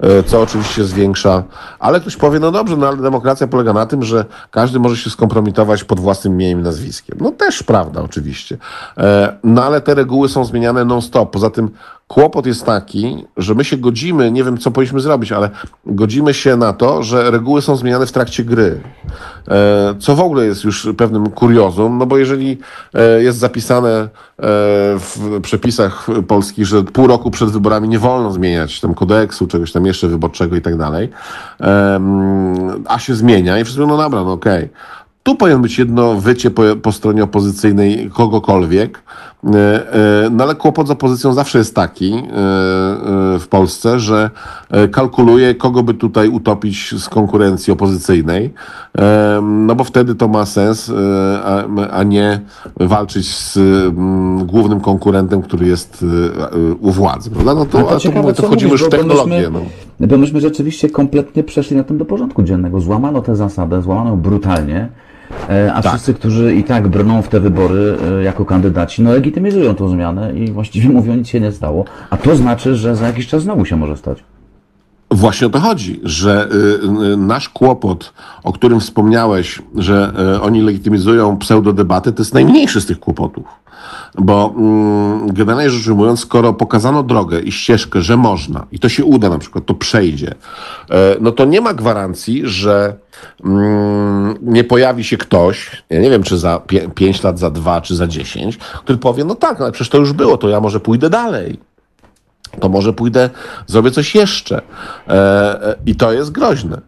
E, Co oczywiście zwiększa, ale ktoś powie, no dobrze, no ale demokracja polega na tym, że każdy może się skompromitować pod własnym imieniem i nazwiskiem. No też prawda, oczywiście. No ale te reguły są zmieniane non-stop. Poza tym kłopot jest taki, że my się godzimy, nie wiem co powinniśmy zrobić, ale godzimy się na to, że reguły są zmieniane w trakcie gry. E, Co w ogóle jest już pewnym kuriozum, no bo jeżeli e, jest zapisane e, w przepisach polskich, że pół roku przed wyborami nie wolno zmieniać tam kodeksu, czegoś tam jeszcze wyborczego i tak dalej, a się zmienia i mówią, no dobra, no okej. Tu powinno być jedno wycie po, po stronie opozycyjnej kogokolwiek, no ale kłopot z opozycją zawsze jest taki e, e, w Polsce, że e, kalkuluje, kogo by tutaj utopić z konkurencji opozycyjnej, e, no bo wtedy to ma sens, e, a, nie walczyć z mm, głównym konkurentem, który jest e, e, u władzy, prawda? No to, a to, ciekawe, to wchodzimy mówisz, już w technologię. myśmy- No. Bo myśmy rzeczywiście kompletnie przeszli na tym do porządku dziennego. Złamano tę zasadę, złamano ją brutalnie, e, a Tak. wszyscy, którzy i tak brną w te wybory e, jako kandydaci, no legitymizują tą zmianę i właściwie mówią, nic się nie stało. A to znaczy, że za jakiś czas znowu się może stać. Właśnie o to chodzi, że y, y, nasz kłopot, o którym wspomniałeś, że y, oni legitymizują pseudodebatę, to jest najmniejszy z tych kłopotów. Bo mm, generalnie rzecz ujmując, skoro pokazano drogę i ścieżkę, że można i to się uda na przykład, to przejdzie, e, no to nie ma gwarancji, że mm, nie pojawi się ktoś, ja nie wiem czy za 5 lat, za 2 czy za 10, który powie, no tak, no ale przecież to już było, to ja może pójdę dalej to może pójdę, zrobię coś jeszcze. E, e, I to jest groźne.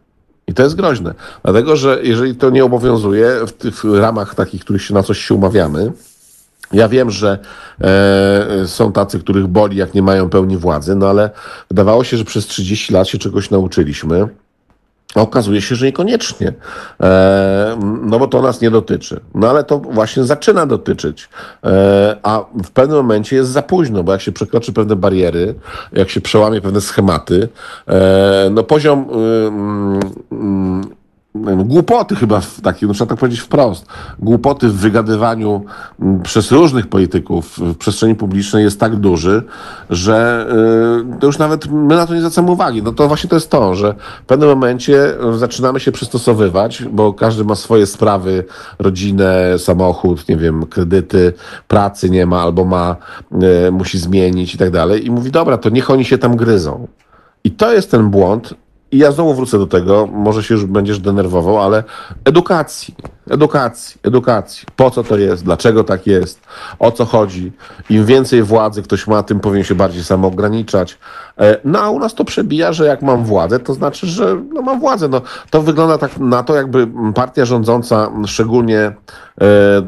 I to jest groźne. Dlatego, że jeżeli to nie obowiązuje w tych ramach takich, których się na coś się umawiamy, ja wiem, że e, są tacy, których boli, jak nie mają pełni władzy, no ale wydawało się, że przez 30 lat się czegoś nauczyliśmy. Okazuje się, że niekoniecznie. E, no bo to nas nie dotyczy. No ale to właśnie zaczyna dotyczyć. E, a w pewnym momencie jest za późno, bo jak się przekroczy pewne bariery, jak się przełamie pewne schematy, e, no poziom y, mm, mm, głupoty chyba, w takim, no trzeba tak powiedzieć wprost, głupoty w wygadywaniu przez różnych polityków w przestrzeni publicznej jest tak duży, że y, już nawet my na to nie zwracamy uwagi. No to właśnie to jest to, że w pewnym momencie y, zaczynamy się przystosowywać, bo każdy ma swoje sprawy, rodzinę, samochód, nie wiem, kredyty, pracy nie ma albo ma, y, musi zmienić i tak dalej i mówi, dobra, to niech oni się tam gryzą. I to jest ten błąd. I ja znowu wrócę do tego, może się już będziesz denerwował, ale edukacji, edukacji, edukacji. Po co to jest, dlaczego tak jest, o co chodzi. Im więcej władzy ktoś ma, tym powinien się bardziej samoograniczać. E, No a u nas to przebija, że jak mam władzę, to znaczy, że no, mam władzę. No, to wygląda tak na to, jakby partia rządząca, szczególnie e,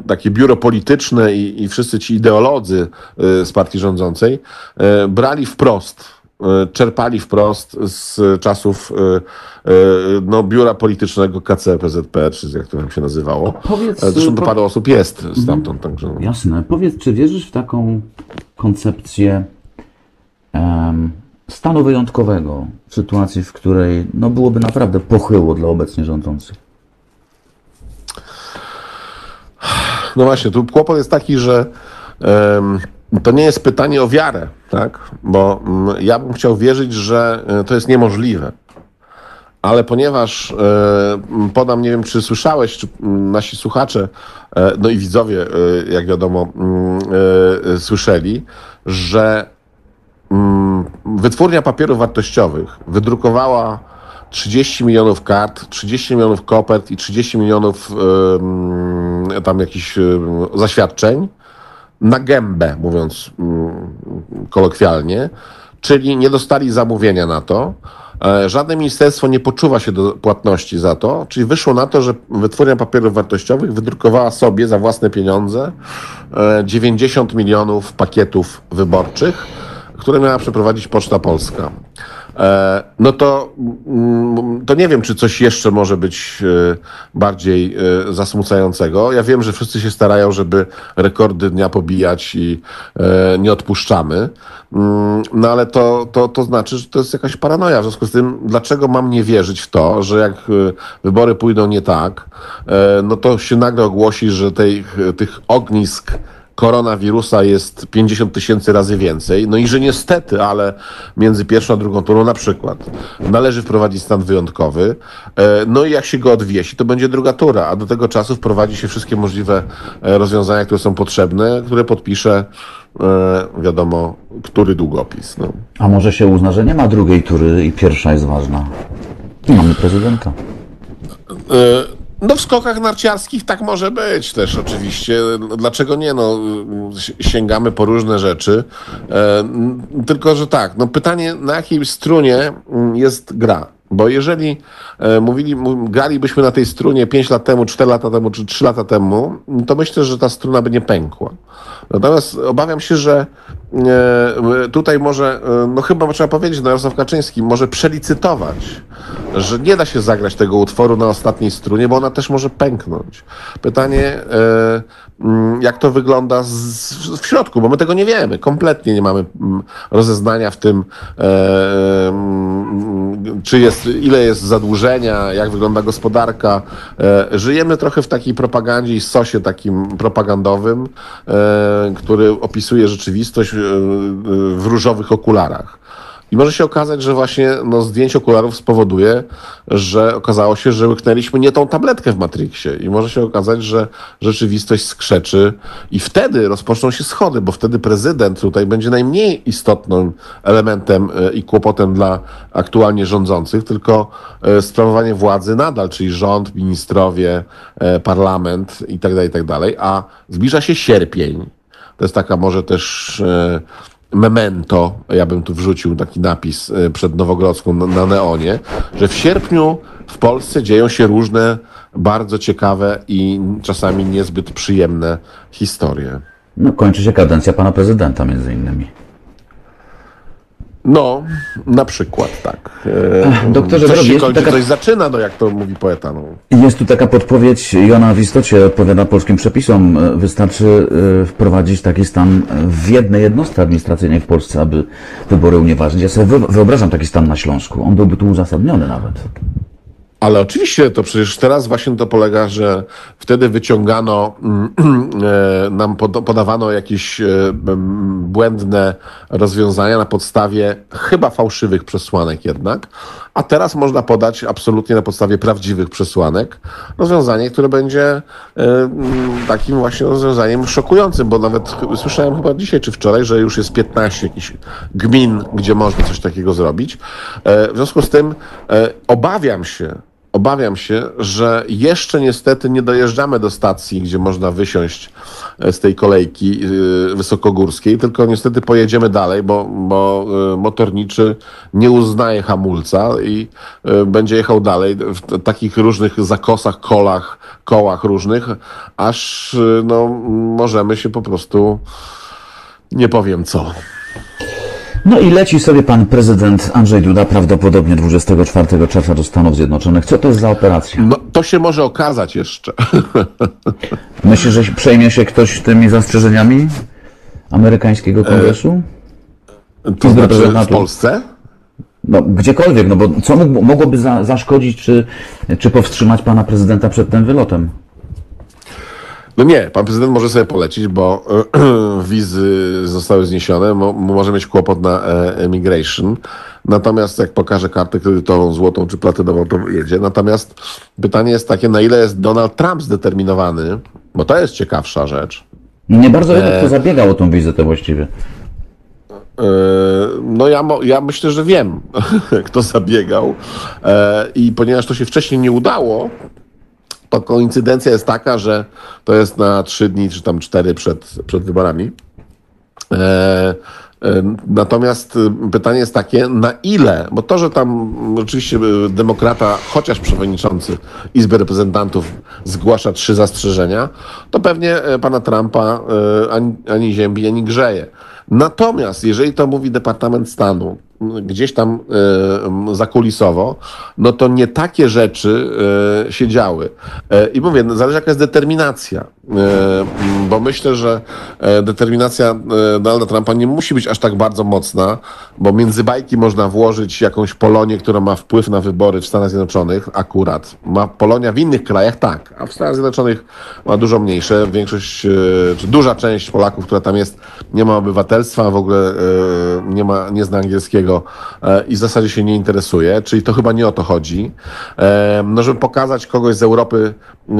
takie biuro polityczne i, i wszyscy ci ideolodzy e, z partii rządzącej e, brali wprost czerpali wprost z czasów e, e, no, biura politycznego KC PZP, czy jak to tam się nazywało. Powiedz, E, Zresztą po- parę osób jest stamtąd. Także, Jasne. Powiedz, czy wierzysz w taką koncepcję em, stanu wyjątkowego w sytuacji, w której no, byłoby naprawdę pochyło dla obecnie rządzących? No właśnie, tu kłopot jest taki, że em, to nie jest pytanie o wiarę, tak? Bo mm, ja bym chciał wierzyć, że e, to jest niemożliwe. Ale ponieważ e, podam, nie wiem, czy słyszałeś, czy nasi słuchacze, e, no i widzowie, jak wiadomo, słyszeli, że wytwórnia papierów wartościowych wydrukowała 30 milionów kart, 30 milionów kopert i 30 milionów tam jakichś zaświadczeń na gębę, mówiąc mm, kolokwialnie, czyli nie dostali zamówienia na to. E, Żadne ministerstwo nie poczuwa się do płatności za to, czyli wyszło na to, że wytwórnia papierów wartościowych wydrukowała sobie za własne pieniądze e, 90 milionów pakietów wyborczych, które miała przeprowadzić Poczta Polska. E, No to, mm, to nie wiem, czy coś jeszcze może być e, bardziej e, zasmucającego. Ja wiem, że wszyscy się starają, żeby rekordy dnia pobijać i nie odpuszczamy. Mm, No ale to, to, to znaczy, że to jest jakaś paranoja. W związku z tym, dlaczego mam nie wierzyć w to, że jak wybory pójdą nie tak, no to się nagle ogłosi, że tej, tych ognisk koronawirusa jest 50 tysięcy razy więcej. No i że niestety, ale między pierwszą a drugą turą na przykład należy wprowadzić stan wyjątkowy. E, No i jak się go odwiesi, to będzie druga tura, a do tego czasu wprowadzi się wszystkie możliwe e, rozwiązania, które są potrzebne, które podpisze e, wiadomo, który długopis. No. A może się uzna, że nie ma drugiej tury i pierwsza jest ważna? I mamy prezydenta. No w skokach narciarskich tak może być też oczywiście. Dlaczego nie? No, si- sięgamy po różne rzeczy. E, Tylko, że tak, no pytanie na jakiej strunie mm, jest gra. Bo jeżeli e, mówili, gralibyśmy na tej strunie 5 lat temu, 4 lata temu czy 3 lata temu, to myślę, że ta struna by nie pękła. Natomiast obawiam się, że e, tutaj może, e, no chyba trzeba powiedzieć, no Jarosław Kaczyński może przelicytować, że nie da się zagrać tego utworu na ostatniej strunie, bo ona też może pęknąć. Pytanie, mm, jak to wygląda w środku, bo my tego nie wiemy, kompletnie nie mamy mm, rozeznania w tym, mm, czy jest, ile jest zadłużenia, jak wygląda gospodarka. E, żyjemy trochę w takiej propagandzie i sosie takim propagandowym, e, który opisuje rzeczywistość e, w różowych okularach. I może się okazać, że właśnie no, zdjęcie okularów spowoduje, że okazało się, że łyknęliśmy nie tą tabletkę w Matrixie. I może się okazać, że rzeczywistość skrzeczy i wtedy rozpoczną się schody, bo wtedy prezydent tutaj będzie najmniej istotnym elementem e, i kłopotem dla aktualnie rządzących, tylko e, sprawowanie władzy nadal, czyli rząd, ministrowie, e, parlament i tak dalej, i tak. A zbliża się sierpień. To jest taka może też memento, ja bym tu wrzucił taki napis e, przed Nowogrodzką na, neonie, że w sierpniu w Polsce dzieją się różne bardzo ciekawe i czasami niezbyt przyjemne historie. No, kończy się kadencja pana prezydenta między innymi. No, na przykład tak. E, doktorze coś Wrogi, się jest tu kończy, taka- coś zaczyna, no jak to mówi poeta. No. Jest tu taka podpowiedź i ona w istocie odpowiada polskim przepisom. E, Wystarczy e, wprowadzić taki stan w jednej jednostce administracyjnej w Polsce, aby wybory unieważnić. Ja sobie wy- wyobrażam taki stan na Śląsku. On byłby tu uzasadniony nawet. Ale oczywiście to przecież teraz właśnie to polega, że wtedy wyciągano, mm, e, nam pod- podawano jakieś e, błędne rozwiązania na podstawie chyba fałszywych przesłanek jednak, a teraz można podać absolutnie na podstawie prawdziwych przesłanek rozwiązanie, które będzie e, takim właśnie rozwiązaniem szokującym, bo nawet słyszałem chyba dzisiaj czy wczoraj, że już jest 15 jakichś gmin, gdzie można coś takiego zrobić. W związku z tym obawiam się, Obawiam się, że jeszcze niestety nie dojeżdżamy do stacji, gdzie można wysiąść e, z tej kolejki y, wysokogórskiej, tylko niestety pojedziemy dalej, bo, bo y, motorniczy nie uznaje hamulca i będzie jechał dalej w takich różnych zakosach, kolach, kołach różnych, aż no, możemy się po prostu nie powiem co. No i leci sobie pan prezydent Andrzej Duda prawdopodobnie 24 czerwca do Stanów Zjednoczonych. Co to jest za operacja? No, to się może okazać jeszcze. Myślisz, że przejmie się ktoś tymi zastrzeżeniami amerykańskiego kongresu? To znaczy w. Polsce? No, gdziekolwiek, no bo co mogłoby za, zaszkodzić czy, czy powstrzymać pana prezydenta przed tym wylotem? No nie, pan prezydent może sobie polecić, bo wizy zostały zniesione, mo, może mieć kłopot na e, emigration. Natomiast jak pokaże kartę kredytową, złotą czy platynową, to jedzie. Natomiast pytanie jest takie, na ile jest Donald Trump zdeterminowany, bo to jest ciekawsza rzecz. Nie bardzo wiem, E. kto zabiegał o tą wizytę właściwie. E, No ja, ja myślę, że wiem, kto zabiegał. E, I ponieważ to się wcześniej nie udało, to koincydencja jest taka, że to jest na trzy dni, czy tam cztery przed, przed wyborami. E, e, Natomiast pytanie jest takie, na ile, bo to, że tam oczywiście demokrata, chociaż przewodniczący Izby Reprezentantów zgłasza trzy zastrzeżenia, to pewnie e, pana Trumpa e, ani, ani ziębi, ani grzeje. Natomiast jeżeli to mówi Departament Stanu, gdzieś tam e, zakulisowo, no to nie takie rzeczy e, się działy. E, I mówię, no, zależy jaka jest determinacja, bo myślę, że determinacja Donalda Trumpa nie musi być aż tak bardzo mocna, bo między bajki można włożyć jakąś Polonię, która ma wpływ na wybory w Stanach Zjednoczonych, akurat. Ma Polonia w innych krajach, tak, a w Stanach Zjednoczonych ma dużo mniejsze. Większość, czy duża część Polaków, która tam jest, nie ma obywatelstwa, w ogóle nie, ma, nie zna angielskiego e, i w zasadzie się nie interesuje, czyli to chyba nie o to chodzi. No, żeby pokazać kogoś z Europy, e,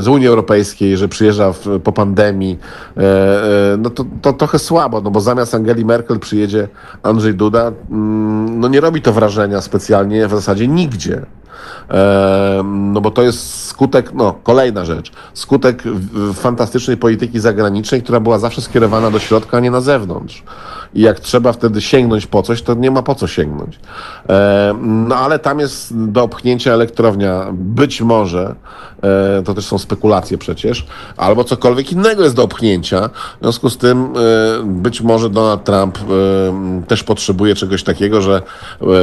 z Unii Europejskiej, że przyjeżdża w, po pandemii, e, no to, to trochę słabo, no bo zamiast Angeli Merkel przyjedzie Andrzej Duda, mm, no nie robi to wrażenia specjalnie w zasadzie nigdzie. No bo to jest skutek, no kolejna rzecz, skutek fantastycznej polityki zagranicznej, która była zawsze skierowana do środka, a nie na zewnątrz. I jak trzeba wtedy sięgnąć po coś, to nie ma po co sięgnąć. E, No ale tam jest do opchnięcia elektrownia, być może, e, to też są spekulacje przecież, albo cokolwiek innego jest do opchnięcia. W związku z tym e, być może Donald Trump e, też potrzebuje czegoś takiego, że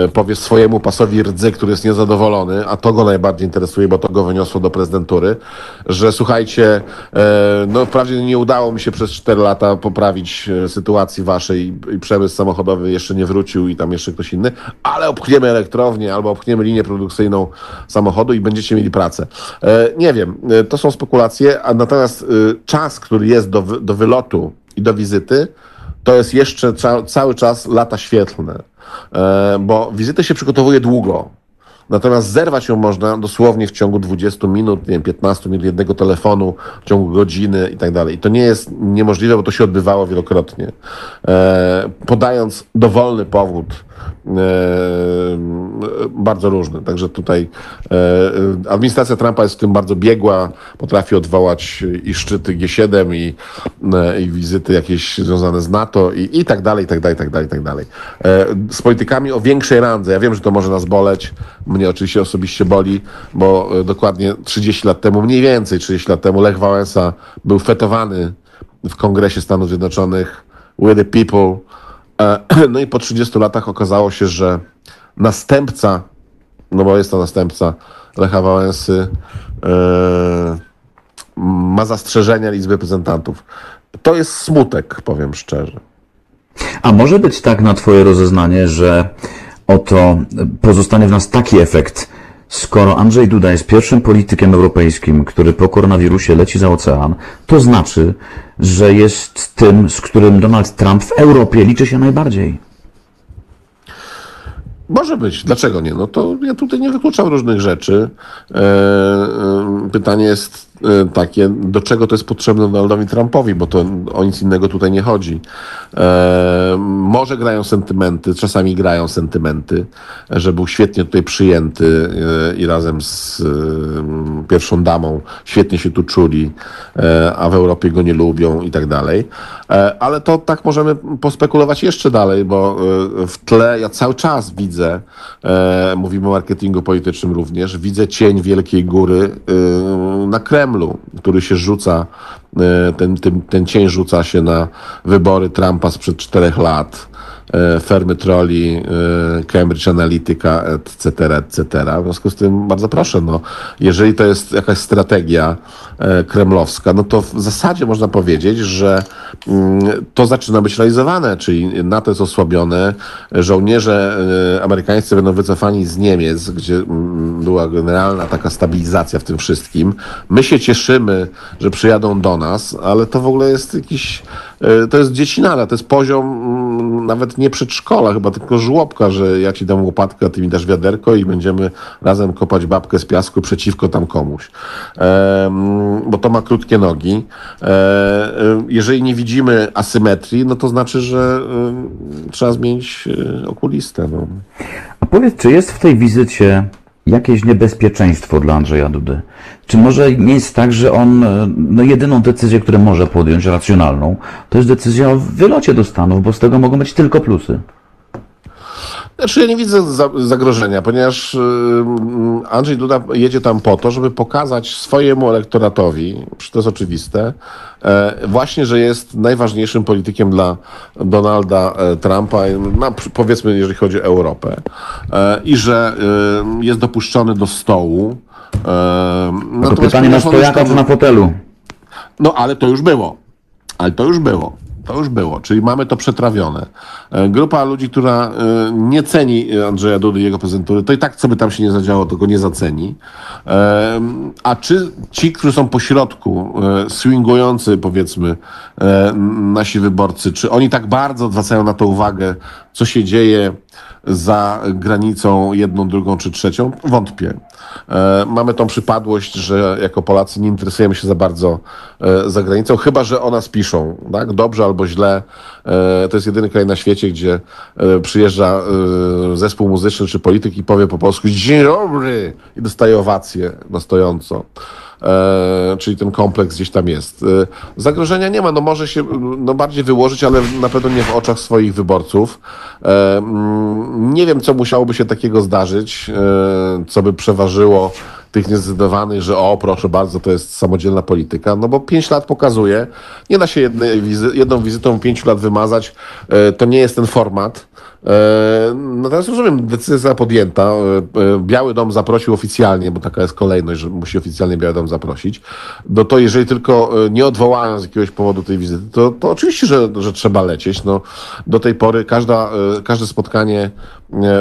e, powie swojemu pasowi rdzy, który jest niezadowolony, a to go najbardziej interesuje, bo to go wyniosło do prezydentury, że słuchajcie, e, no wprawdzie nie udało mi się przez 4 lata poprawić sytuacji waszej i, przemysł samochodowy jeszcze nie wrócił i tam jeszcze ktoś inny, ale opchniemy elektrownię albo opchniemy linię produkcyjną samochodu i będziecie mieli pracę. E, nie wiem, e, to są spekulacje, a natomiast e, czas, który jest do, do wylotu i do wizyty, to jest jeszcze ca- cały czas lata świetlne, bo wizytę się przygotowuje długo. Natomiast zerwać ją można dosłownie w ciągu 20 minut, nie wiem, 15 minut jednego telefonu, w ciągu godziny i tak dalej. I to nie jest niemożliwe, bo to się odbywało wielokrotnie. E, podając dowolny powód, bardzo różny. Także tutaj e, administracja Trumpa jest w tym bardzo biegła, potrafi odwołać i szczyty G7 i, e, i wizyty jakieś związane z NATO i, i tak dalej, i tak dalej, i tak dalej, i tak dalej. E, z politykami o większej randze. Ja wiem, że to może nas boleć. Mnie oczywiście osobiście boli, bo e, dokładnie 30 lat temu, mniej więcej 30 lat temu Lech Wałęsa był fetowany w Kongresie Stanów Zjednoczonych with the people. E, No i po 30 latach okazało się, że następca, no bo jest to następca Lecha Wałęsy, e, ma zastrzeżenia Izby Reprezentantów. To jest smutek, powiem szczerze. A może być tak na Twoje rozeznanie, że oto pozostanie w nas taki efekt, skoro Andrzej Duda jest pierwszym politykiem europejskim, który po koronawirusie leci za ocean, to znaczy, że jest tym, z którym Donald Trump w Europie liczy się najbardziej. Może być. Dlaczego nie? No to ja tutaj nie wykluczam różnych rzeczy. E, e, pytanie jest takie, do czego to jest potrzebne Donaldowi Trumpowi, bo to o nic innego tutaj nie chodzi. E, może grają sentymenty, czasami grają sentymenty, że był świetnie tutaj przyjęty e, i razem z e, pierwszą damą świetnie się tu czuli, e, a w Europie go nie lubią i tak dalej. E, ale to tak możemy pospekulować jeszcze dalej, bo e, w tle ja cały czas widzę, e, mówimy o marketingu politycznym również, widzę cień Wielkiej Góry e, na Kremlu, który się rzuca, e, ten, ten, ten cień rzuca się na wybory Trumpa sprzed czterech lat. E, fermy troli, e, Cambridge Analytica, etc., etc. W związku z tym bardzo proszę, no, jeżeli to jest jakaś strategia e, kremlowska, no to w zasadzie można powiedzieć, że mm, to zaczyna być realizowane, czyli NATO jest osłabione, żołnierze amerykańscy będą wycofani z Niemiec, gdzie mm, była generalna taka stabilizacja w tym wszystkim. My się cieszymy, że przyjadą do nas, ale to w ogóle jest jakiś, to jest dziecinara, to jest poziom mm, nawet nie przedszkola, chyba tylko żłobka, że ja ci dam łopatkę, a ty mi dasz wiaderko i będziemy razem kopać babkę z piasku przeciwko tam komuś. Em, bo to ma krótkie nogi. E, e, jeżeli nie widzimy asymetrii, no to znaczy, że e, trzeba zmienić e, okulistę. No. A powiedz, czy jest w tej wizycie jakieś niebezpieczeństwo dla Andrzeja Dudy? Czy może nie jest tak, że on, e, no jedyną decyzję, którą może podjąć, racjonalną, to jest decyzja o wylocie do Stanów, bo z tego mogą być tylko plusy? Znaczy ja nie widzę za, zagrożenia, ponieważ y, Andrzej Duda jedzie tam po to, żeby pokazać swojemu elektoratowi, to jest oczywiste, e, właśnie, że jest najważniejszym politykiem dla Donalda e, Trumpa, powiedzmy, jeżeli chodzi o Europę, e, i że y, jest dopuszczony do stołu. E, To pytanie na stojaka czy na fotelu? no, ale to już było. Ale to już było. To już było, czyli mamy to przetrawione. E, Grupa ludzi, która e, nie ceni Andrzeja Dudy i jego prezentury, to i tak co by tam się nie zadziało, to go nie zaceni. E, A czy ci, którzy są pośrodku, e, swingujący powiedzmy nasi wyborcy, czy oni tak bardzo zwracają na to uwagę, co się dzieje za granicą jedną, drugą czy trzecią? Wątpię. E, Mamy tą przypadłość, że jako Polacy nie interesujemy się za bardzo e, za granicą, chyba że o nas piszą, tak? Dobrze albo źle. E, To jest jedyny kraj na świecie, gdzie przyjeżdża zespół muzyczny czy polityk i powie po polsku dzień dobry i dostaje owację na stojąco. E, czyli ten kompleks gdzieś tam jest. E, zagrożenia nie ma, no może się no bardziej wyłożyć, ale na pewno nie w oczach swoich wyborców. E, mm, nie wiem, co musiałoby się takiego zdarzyć, co by przeważyło tych niezdecydowanych, że o, proszę bardzo, to jest samodzielna polityka, no bo pięć lat pokazuje, nie da się jednej wizy, jedną wizytą pięciu lat wymazać, to nie jest ten format. E, Natomiast rozumiem, decyzja podjęta. E, e, Biały Dom zaprosił oficjalnie, bo taka jest kolejność, że musi oficjalnie Biały Dom zaprosić. No to jeżeli tylko nie odwołają z jakiegoś powodu tej wizyty, to, to oczywiście, że, że trzeba lecieć. No, do tej pory każda, każde spotkanie,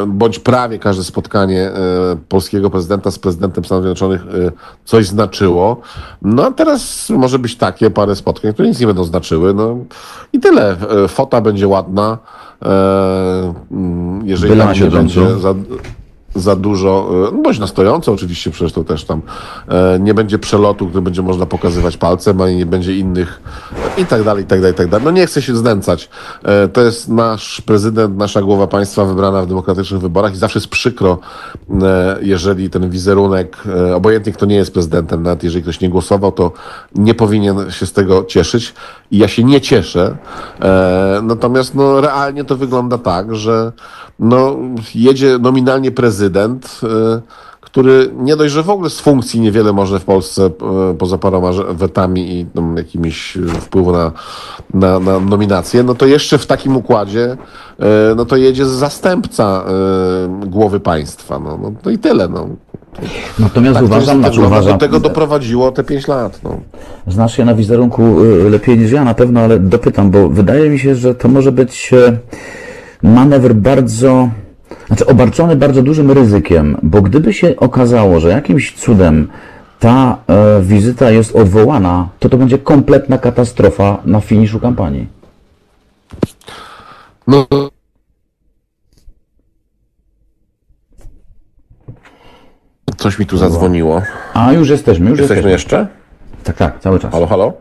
bądź prawie każde spotkanie polskiego prezydenta z prezydentem Stanów Zjednoczonych coś znaczyło. No a teraz może być takie parę spotkań, które nic nie będą znaczyły. No i tyle. Fota będzie ładna. E, mm, jeżeli Byle tam nie będzie za, za dużo, e, no bądź na stojąco oczywiście, przecież to też tam e, nie będzie przelotu, który będzie można pokazywać palcem, ani nie będzie innych i tak dalej, i tak dalej, i tak dalej. No nie chcę się znęcać. E, To jest nasz prezydent, nasza głowa państwa wybrana w demokratycznych wyborach i zawsze jest przykro, jeżeli ten wizerunek, obojętnie kto nie jest prezydentem, nawet jeżeli ktoś nie głosował, to nie powinien się z tego cieszyć i ja się nie cieszę. Natomiast no, realnie to wygląda tak, że no, jedzie nominalnie prezydent, e, który nie dość, że w ogóle z funkcji niewiele może w Polsce e, poza paroma wetami i tam, jakimiś e, wpływu na, na, na nominację, no to jeszcze w takim układzie no to jedzie zastępca głowy państwa. No, no, no i tyle. No. Natomiast Tak, to uważam, znaczy no, uważam, do tego doprowadziło te pięć lat. No. znasz się na wizerunku y, lepiej niż ja na pewno, ale dopytam, bo wydaje mi się, że to może być manewr bardzo, znaczy obarczony bardzo dużym ryzykiem, bo gdyby się okazało, że jakimś cudem ta e, wizyta jest odwołana, to to będzie kompletna katastrofa na finiszu kampanii. No, coś mi tu zadzwoniło. A już jesteśmy, już Jesteśmy jesteśmy. jeszcze? Tak, tak, cały czas. Halo, halo?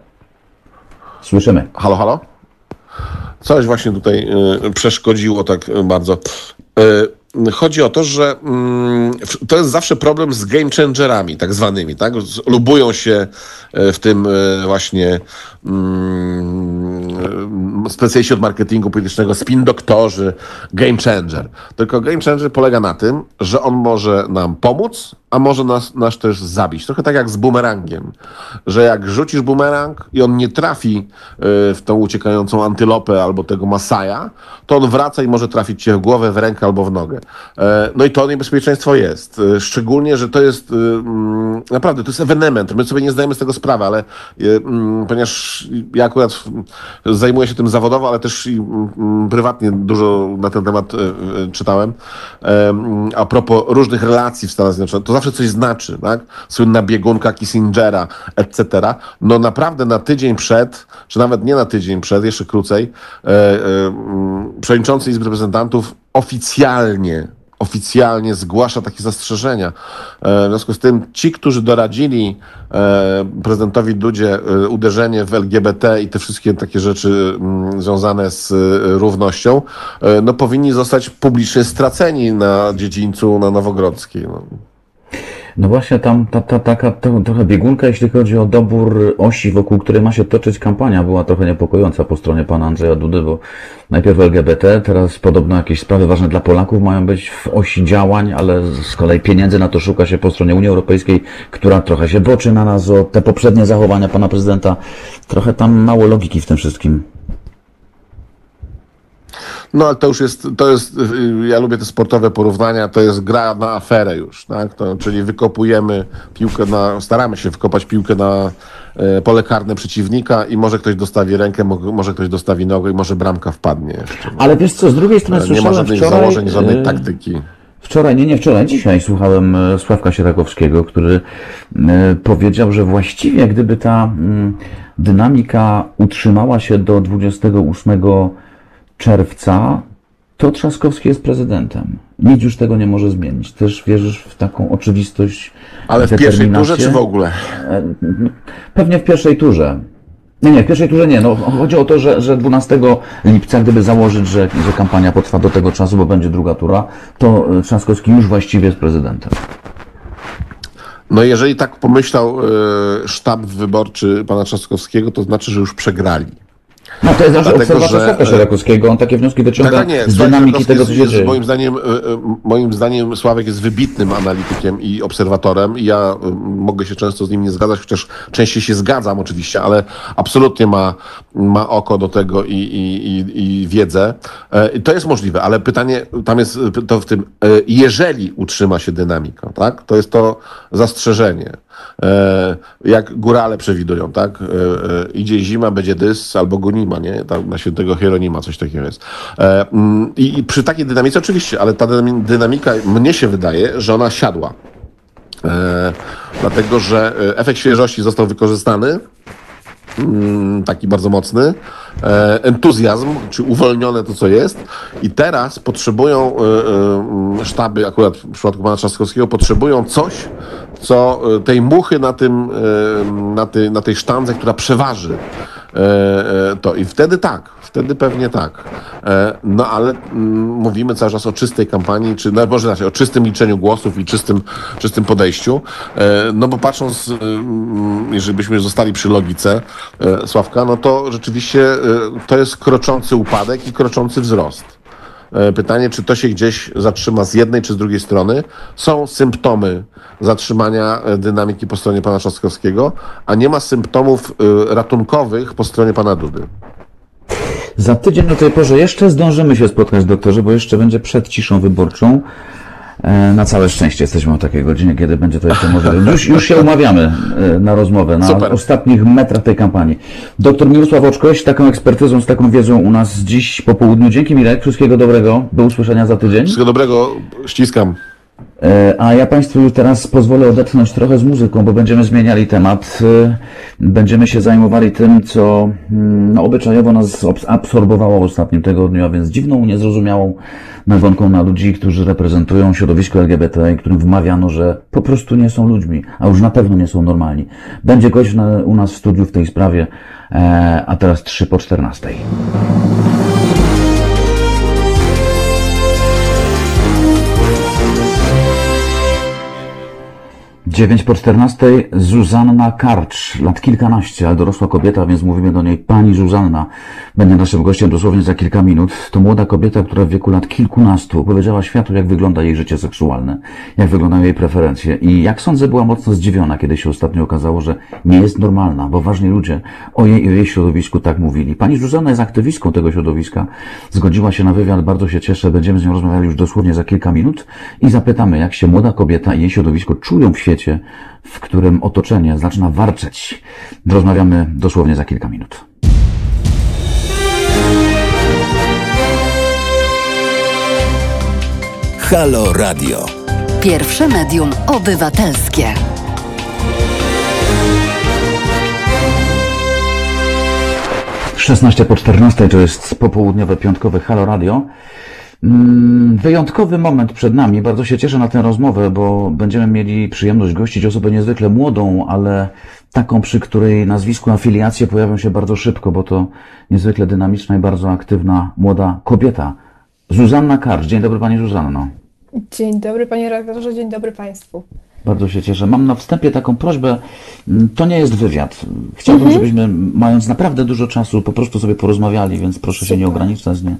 Słyszymy. Halo, halo? Coś właśnie tutaj y, przeszkodziło tak y, bardzo. Y, chodzi o to, że mm, to jest zawsze problem z game changerami, tak zwanymi, tak? Lubują się y, w tym y, właśnie mm, specjaliści od marketingu politycznego, spin doktorzy, game changer. Tylko game changer polega na tym, że on może nam pomóc, a może nas, nas też zabić. Trochę tak jak z bumerangiem, że jak rzucisz bumerang i on nie trafi y, w tą uciekającą antylopę albo tego masaja, to on wraca i może trafić cię w głowę, w rękę albo w nogę. E, No i to niebezpieczeństwo jest. E, Szczególnie, że to jest mm, naprawdę, to jest ewenement. My sobie nie zdajemy z tego sprawy, ale mm, ponieważ ja akurat zajmuję się tym zawodowo, ale też i mm, prywatnie dużo na ten temat czytałem. E, mm, A propos różnych relacji w Stanach Zjednoczonych, to zawsze coś znaczy, tak? Słynna biegunka Kissingera, etc. No naprawdę na tydzień przed, czy nawet nie na tydzień przed, jeszcze krócej, e, e, mm, przewodniczący Izby Reprezentantów oficjalnie oficjalnie zgłasza takie zastrzeżenia. E, W związku z tym ci, którzy doradzili e, prezydentowi Dudzie e, uderzenie w LGBT i te wszystkie takie rzeczy mm, związane z równością, no powinni zostać publicznie straceni na dziedzińcu na Nowogrodzkiej. No. No właśnie tam ta, ta, taka to, trochę biegunka, jeśli chodzi o dobór osi, wokół której ma się toczyć kampania, była trochę niepokojąca po stronie pana Andrzeja Dudy, bo najpierw LGBT, teraz podobno jakieś sprawy ważne dla Polaków mają być w osi działań, ale z kolei pieniędzy na to szuka się po stronie Unii Europejskiej, która trochę się boczy na nas o te poprzednie zachowania pana prezydenta. Trochę tam mało logiki w tym wszystkim. No ale to już jest, to jest, y, ja lubię te sportowe porównania, to jest gra na aferę już, tak? To, czyli wykopujemy piłkę na, staramy się wykopać piłkę na e, pole karne przeciwnika i może ktoś dostawi rękę, mo- może ktoś dostawi nogę i może bramka wpadnie jeszcze. Ale wiesz co, z drugiej strony Nie ma żadnych wczoraj... założeń, żadnej e, taktyki. Wczoraj, nie, nie wczoraj, dzisiaj słuchałem e, Sławka Sierakowskiego, który e, powiedział, że właściwie gdyby ta mm, dynamika utrzymała się do 28 czerwca, to Trzaskowski jest prezydentem. Nic już tego nie może zmienić. Też wierzysz w taką oczywistość. Ale w pierwszej turze czy w ogóle? Pewnie w pierwszej turze. Nie, nie, w pierwszej turze nie. No, chodzi o to, że, że 12 lipca, gdyby założyć, że, że kampania potrwa do tego czasu, bo będzie druga tura, to e, Trzaskowski już właściwie jest prezydentem. No jeżeli tak pomyślał e, sztab wyborczy pana Trzaskowskiego, to znaczy, że już przegrali. No to jest nasz Dlatego, obserwator że- Sławka Sierakowskiego. On takie wnioski wyciąga Tak, nie, z dynamiki tego, co się dzieje. moim zdaniem, e, e, moim zdaniem Sławek jest wybitnym analitykiem i obserwatorem i ja e, mogę się często z nim nie zgadzać, chociaż częściej się zgadzam oczywiście, ale absolutnie ma, ma oko do tego i, i, i, i wiedzę. E, to jest możliwe, ale pytanie tam jest e, to w tym, e, jeżeli utrzyma się dynamika, tak? To jest to zastrzeżenie. E, jak górale przewidują, tak? E, e, idzie zima, będzie dys albo nie? Tam na świętego Hieronima coś takiego jest. E, mm, I, przy takiej dynamice oczywiście, ale ta dynami- dynamika, mnie się wydaje, że ona siadła. E, dlatego, że e, efekt świeżości został wykorzystany mm, taki bardzo mocny, entuzjazm, czy uwolnione to, co jest i teraz potrzebują sztaby, akurat w przypadku pana Trzaskowskiego, potrzebują coś, co tej muchy na tym, na tej, na tej sztandze, która przeważy to i wtedy tak, wtedy pewnie tak. E, No ale mm, mówimy cały czas o czystej kampanii, czy no, może inaczej, o czystym liczeniu głosów i czystym, czystym podejściu. E, No bo patrząc, mm, jeżeli byśmy zostali przy logice e, Sławka, no to rzeczywiście e, to jest kroczący upadek i kroczący wzrost. E, Pytanie, czy to się gdzieś zatrzyma z jednej czy z drugiej strony. Są symptomy zatrzymania e, dynamiki po stronie pana Trzaskowskiego, a nie ma symptomów e, ratunkowych po stronie pana Dudy. Za tydzień o tej porze jeszcze zdążymy się spotkać, doktorze, bo jeszcze będzie przed ciszą wyborczą. E, Na całe szczęście jesteśmy o takiej godzinie, kiedy będzie to jeszcze możliwe. Już, już się umawiamy e, na rozmowę, na Super. ostatnich metrach tej kampanii. Doktor Mirosław Oczkoś, taką ekspertyzą, z taką wiedzą u nas dziś po południu. Dzięki Mirek, wszystkiego dobrego. Do usłyszenia za tydzień. Wszystkiego dobrego, ściskam. E, A ja Państwu teraz pozwolę odetchnąć trochę z muzyką, bo będziemy zmieniali temat. E, Będziemy się zajmowali tym, co mm, no, obyczajowo nas absorbowało w ostatnim tygodniu, a więc dziwną, niezrozumiałą nagonką na ludzi, którzy reprezentują środowisko LGBT którym wmawiano, że po prostu nie są ludźmi, a już na pewno nie są normalni. Będzie gość na, u nas w studiu w tej sprawie, e, a teraz 3 po 14. 9 po 14 Zuzanna Karcz, lat kilkanaście, ale dorosła kobieta, więc mówimy do niej pani Zuzanna. Będzie naszym gościem dosłownie za kilka minut. To młoda kobieta, która w wieku lat kilkunastu powiedziała światu, jak wygląda jej życie seksualne, jak wyglądają jej preferencje i jak sądzę była mocno zdziwiona, kiedy się ostatnio okazało, że nie jest normalna, bo ważni ludzie o jej i o jej środowisku tak mówili. Pani Zuzanna jest aktywistką tego środowiska, zgodziła się na wywiad, bardzo się cieszę, będziemy z nią rozmawiali już dosłownie za kilka minut i zapytamy, jak się młoda kobieta i jej środowisko czują w świecie, w którym otoczenie zaczyna warczeć. Rozmawiamy dosłownie za kilka minut. Halo Radio. Pierwsze medium obywatelskie. W 16 po 14 to jest popołudniowe, piątkowe Halo Radio. Mm, Wyjątkowy moment przed nami. Bardzo się cieszę na tę rozmowę, bo będziemy mieli przyjemność gościć osobę niezwykle młodą, ale taką, przy której nazwisku afiliacje pojawią się bardzo szybko, bo to niezwykle dynamiczna i bardzo aktywna młoda kobieta. Zuzanna Karcz. Dzień dobry Pani Zuzanno. Dzień dobry panie redaktorze, dzień dobry państwu. Bardzo się cieszę. Mam na wstępie taką prośbę. Mm, To nie jest wywiad. Chciałbym, żebyśmy, mając naprawdę dużo czasu, po prostu sobie porozmawiali, więc proszę się nie ograniczać. Nie,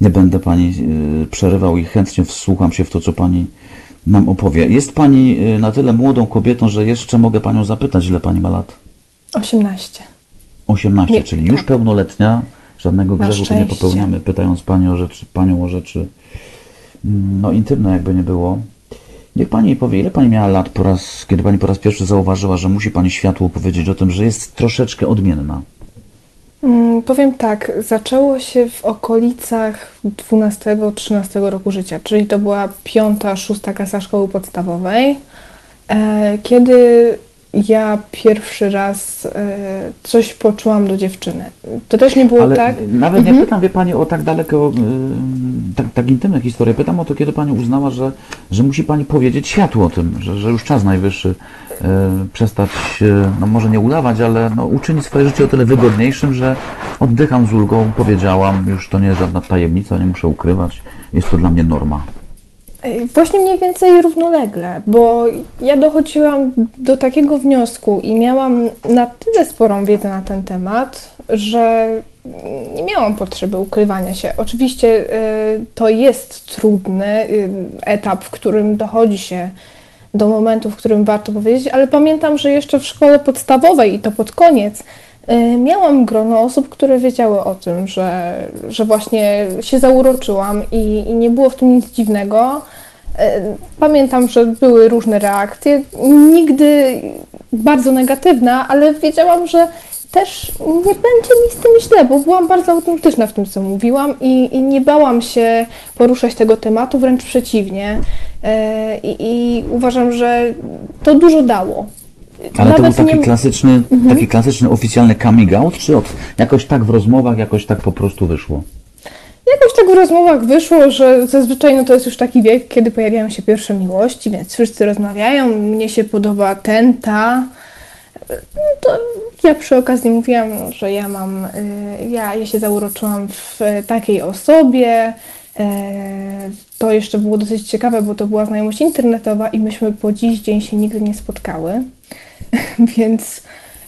nie będę Pani y, przerywał i chętnie wsłucham się w to, co Pani nam opowie. Jest Pani y, na tyle młodą kobietą, że jeszcze mogę Panią zapytać, ile Pani ma lat? 18. 18, Nie, czyli już tak. pełnoletnia. Żadnego Na grzechu tu nie popełniamy, pytając Panią o rzeczy, Panią o rzeczy mm, no intymne jakby nie było. Niech Pani powie, ile Pani miała lat po raz, kiedy Pani po raz pierwszy zauważyła, że musi Pani światło powiedzieć o tym, że jest troszeczkę odmienna. Mm, powiem tak, zaczęło się w okolicach 12-13 roku życia, czyli to była piąta, szósta klasa szkoły podstawowej, e, kiedy ja pierwszy raz e, coś poczułam do dziewczyny. To też nie było Ale tak. nawet nie pytam, wie Pani, o tak daleko, y, tak, tak intymne historie. Pytam o to, kiedy Pani uznała, że, że musi Pani powiedzieć światu o tym, że, że już czas najwyższy y, przestać, no może nie udawać, ale no, uczynić swoje życie o tyle wygodniejszym, że oddycham z ulgą, powiedziałam, już to nie jest żadna tajemnica, nie muszę ukrywać, jest to dla mnie norma. Właśnie mniej więcej równolegle, bo ja dochodziłam do takiego wniosku i miałam na tyle sporą wiedzę na ten temat, że nie miałam potrzeby ukrywania się. Oczywiście e, to jest trudny e, etap, w którym dochodzi się do momentu, w którym warto powiedzieć, ale pamiętam, że jeszcze w szkole podstawowej i to pod koniec miałam grono osób, które wiedziały o tym, że, że właśnie się zauroczyłam i, i nie było w tym nic dziwnego. Y, Pamiętam, że były różne reakcje, nigdy bardzo negatywna, ale wiedziałam, że też nie będzie mi z tym źle, bo byłam bardzo autentyczna w tym, co mówiłam i, i nie bałam się poruszać tego tematu, wręcz przeciwnie. E, I, I uważam, że to dużo dało. Ale to był taki nie- klasyczny, taki klasyczny oficjalny coming out, czy od, jakoś tak w rozmowach, jakoś tak po prostu wyszło? Jakoś tak w rozmowach wyszło, że zazwyczaj no to jest już taki wiek, kiedy pojawiają się pierwsze miłości, więc wszyscy rozmawiają, mnie się podoba ten, ta. No to ja przy okazji mówiłam, że ja mam, y, ja, ja się zauroczyłam w y, takiej osobie. E, To jeszcze było dosyć ciekawe, bo to była znajomość internetowa i myśmy po dziś dzień się nigdy nie spotkały, więc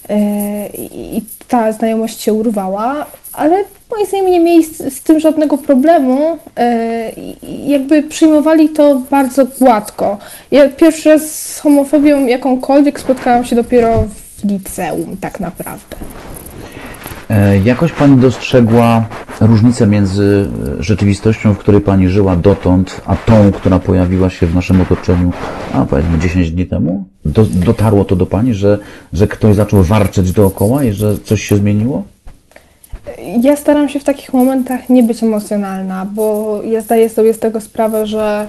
e, i ta znajomość się urwała, ale moim zdaniem nie mieli z, z tym żadnego problemu. e, Jakby przyjmowali to bardzo gładko. Ja pierwszy raz z homofobią jakąkolwiek spotkałam się dopiero w liceum, tak naprawdę. E, Jakoś Pani dostrzegła różnicę między e, rzeczywistością, w której Pani żyła dotąd, a tą, która pojawiła się w naszym otoczeniu, a powiedzmy 10 dni temu? Do, dotarło to do Pani, że, że ktoś zaczął warczeć dookoła i że coś się zmieniło? Ja staram się w takich momentach nie być emocjonalna, bo ja zdaję sobie z tego sprawę, że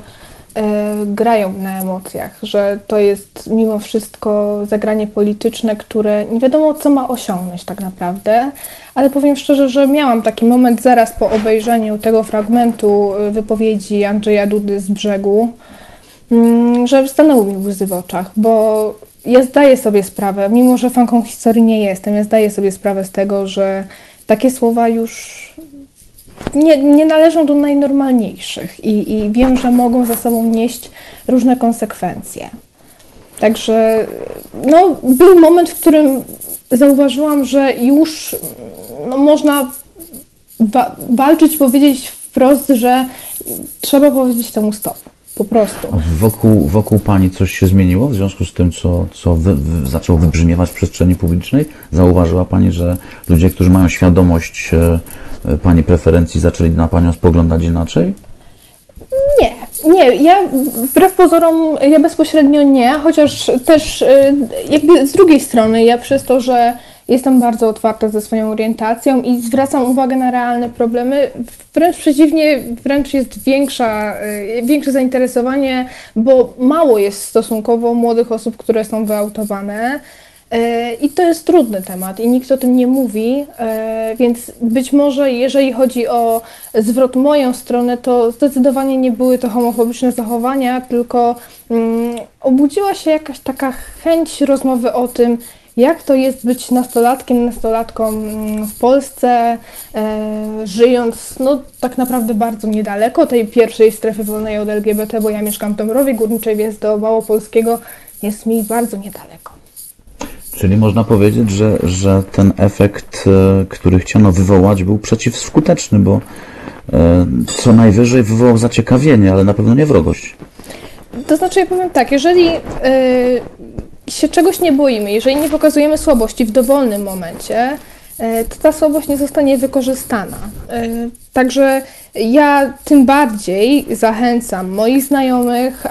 grają na emocjach, że to jest mimo wszystko zagranie polityczne, które nie wiadomo co ma osiągnąć tak naprawdę, ale powiem szczerze, że miałam taki moment zaraz po obejrzeniu tego fragmentu e, wypowiedzi Andrzeja Dudy z brzegu, Mm, że stanęły mi łzy w oczach, bo ja zdaję sobie sprawę, mimo że fanką historii nie jestem, ja zdaję sobie sprawę z tego, że takie słowa już nie, nie należą do najnormalniejszych i, i wiem, że mogą za sobą nieść różne konsekwencje. Także no, był moment, w którym zauważyłam, że już no, można wa- walczyć, powiedzieć wprost, że trzeba powiedzieć temu stop. Po prostu. Wokół, wokół pani coś się zmieniło w związku z tym, co, co wy, wy, zaczęło wybrzmiewać w przestrzeni publicznej? Zauważyła pani, że ludzie, którzy mają świadomość e, e, pani preferencji, zaczęli na panią spoglądać inaczej? Nie, nie, ja wbrew pozorom, ja bezpośrednio nie, chociaż też y, jakby z drugiej strony, ja przez to, że jestem bardzo otwarta ze swoją orientacją i zwracam uwagę na realne problemy, wręcz przeciwnie, wręcz jest większa, y, większe zainteresowanie, bo mało jest stosunkowo młodych osób, które są wyautowane. E, I to jest trudny temat i nikt o tym nie mówi, e, więc być może jeżeli chodzi o zwrot moją stronę, to zdecydowanie nie były to homofobiczne zachowania, tylko mm, obudziła się jakaś taka chęć rozmowy o tym, jak to jest być nastolatkiem, nastolatką mm, w Polsce, e, żyjąc no, tak naprawdę bardzo niedaleko tej pierwszej strefy wolnej od LGBT, bo ja mieszkam w Dąbrowie Górniczej, więc do Małopolskiego jest mi bardzo niedaleko. Czyli można powiedzieć, że, że ten efekt, e, który chciano wywołać, był przeciwskuteczny, bo e, co najwyżej wywołał zaciekawienie, ale na pewno nie wrogość. To znaczy, ja powiem tak, jeżeli y, się czegoś nie boimy, jeżeli nie pokazujemy słabości w dowolnym momencie, y, to ta słabość nie zostanie wykorzystana. Y, także ja tym bardziej zachęcam moich znajomych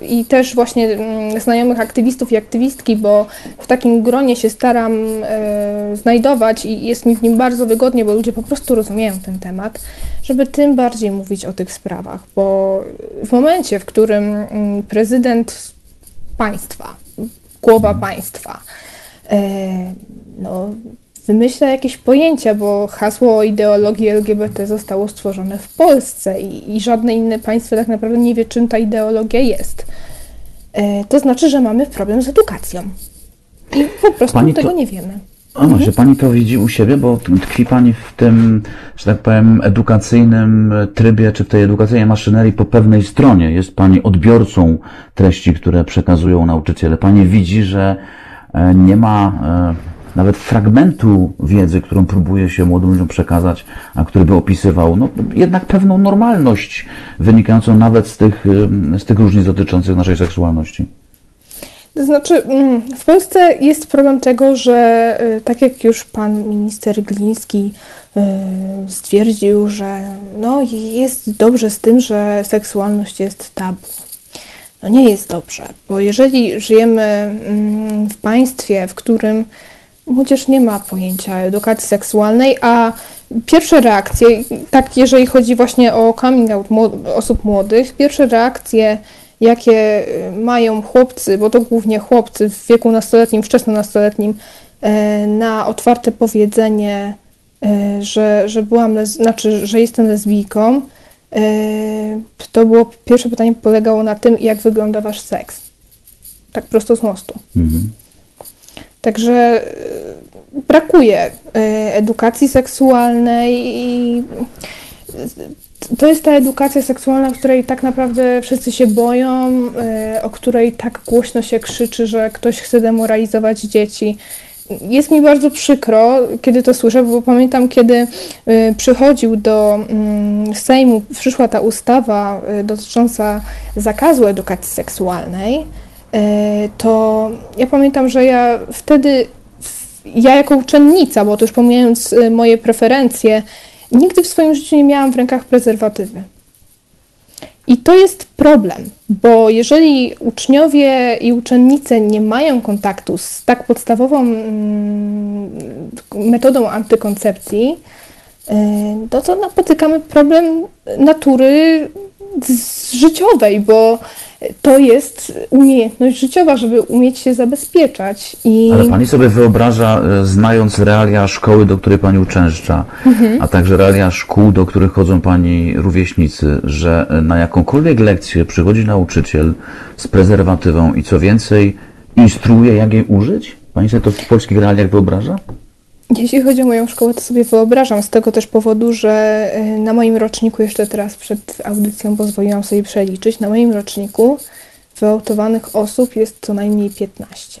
i też właśnie mm, znajomych aktywistów i aktywistki, bo w takim gronie się staram y, znajdować i jest mi w nim bardzo wygodnie, bo ludzie po prostu rozumieją ten temat, żeby tym bardziej mówić o tych sprawach, bo w momencie, w którym mm, prezydent państwa, głowa państwa, e, no, wymyśla jakieś pojęcia, bo hasło o ideologii LGBT zostało stworzone w Polsce i, i żadne inne państwo tak naprawdę nie wie, czym ta ideologia jest. E, to znaczy, że mamy problem z edukacją. I po prostu Pani tego to- nie wiemy. A no, że pani to widzi u siebie, bo tkwi pani w tym, że tak powiem, edukacyjnym trybie, czy w tej edukacyjnej maszynerii po pewnej stronie. Jest pani odbiorcą treści, które przekazują nauczyciele. Pani widzi, że e, nie ma e, nawet fragmentu wiedzy, którą próbuje się młodym ludziom przekazać, a który by opisywał no, jednak pewną normalność wynikającą nawet z tych, e, z tych różnic dotyczących naszej seksualności. To znaczy, mm, w Polsce jest problem tego, że y, tak jak już pan minister Gliński y, stwierdził, że no, jest dobrze z tym, że seksualność jest tabu. No nie jest dobrze, bo jeżeli żyjemy mm, w państwie, w którym młodzież nie ma pojęcia edukacji seksualnej, a pierwsze reakcje, tak jeżeli chodzi właśnie o coming out osób młodych, pierwsze reakcje, jakie y, mają chłopcy, bo to głównie chłopcy w wieku nastoletnim, wczesnonastoletnim, e, na otwarte powiedzenie, e, że, że byłam, les- znaczy, że jestem lesbijką, e, to było, pierwsze pytanie polegało na tym, jak wygląda wasz seks. Tak prosto z mostu. Także e, brakuje edukacji seksualnej i to jest ta edukacja seksualna, której tak naprawdę wszyscy się boją, e, o której tak głośno się krzyczy, że ktoś chce demoralizować dzieci. Jest mi bardzo przykro, kiedy to słyszę, bo pamiętam, kiedy e, przychodził do mm, Sejmu, przyszła ta ustawa e, dotycząca zakazu edukacji seksualnej, to ja pamiętam, że ja wtedy, ja jako uczennica, bo to już pomijając moje preferencje, nigdy w swoim życiu nie miałam w rękach prezerwatywy. I to jest problem, bo jeżeli uczniowie i uczennice nie mają kontaktu z tak podstawową mm, metodą antykoncepcji, y, no to napotykamy problem natury życiowej, bo to jest umiejętność życiowa, żeby umieć się zabezpieczać. I Ale pani sobie wyobraża, e, znając realia szkoły, do której pani uczęszcza, a także realia szkół, do których chodzą pani rówieśnicy, że e, na jakąkolwiek lekcję przychodzi nauczyciel z prezerwatywą i co więcej, instruuje, jak jej użyć? Pani sobie to w polskich realiach wyobraża? Jeśli chodzi o moją szkołę, to sobie wyobrażam z tego też powodu, że y, na moim roczniku, jeszcze teraz przed audycją pozwoliłam sobie przeliczyć, na moim roczniku zgwałtowanych osób jest co najmniej 15.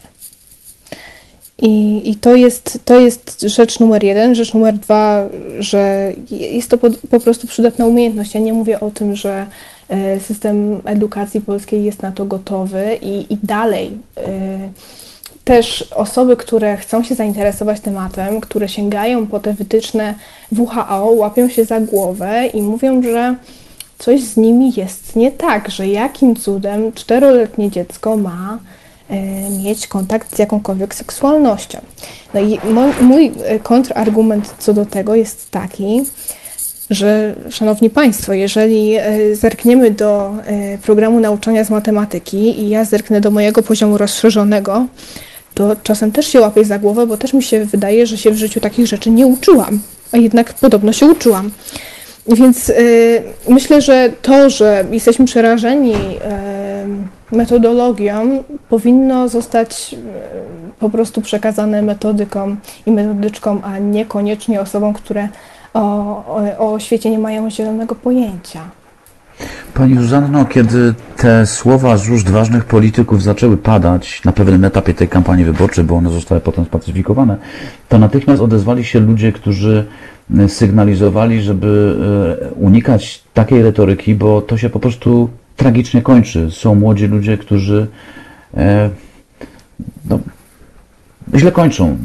I, i to, jest, to jest rzecz numer jeden. Rzecz numer dwa, że jest to po, po prostu przydatna umiejętność. Ja nie mówię o tym, że e, system edukacji polskiej jest na to gotowy i, i dalej. e, Też osoby, które chcą się zainteresować tematem, które sięgają po te wytyczne WHO, łapią się za głowę i mówią, że coś z nimi jest nie tak, że jakim cudem czteroletnie dziecko ma e, mieć kontakt z jakąkolwiek seksualnością. No i mój, mój e, kontrargument co do tego jest taki, że Szanowni Państwo, jeżeli e, zerkniemy do programu nauczania z matematyki i ja zerknę do mojego poziomu rozszerzonego, to czasem też się łapię za głowę, bo też mi się wydaje, że się w życiu takich rzeczy nie uczyłam, a jednak podobno się uczyłam. Więc y, myślę, że to, że jesteśmy przerażeni y, metodologią, powinno zostać y, po prostu przekazane metodykom i metodyczkom, a niekoniecznie osobom, które o, o, o świecie nie mają zielonego pojęcia. Pani Zuzanno, kiedy te słowa z ust ważnych polityków zaczęły padać na pewnym etapie tej kampanii wyborczej, bo one zostały potem spacyfikowane, to natychmiast odezwali się ludzie, którzy e, sygnalizowali, żeby e, unikać takiej retoryki, bo to się po prostu tragicznie kończy. Są młodzi ludzie, którzy e, no, źle kończą.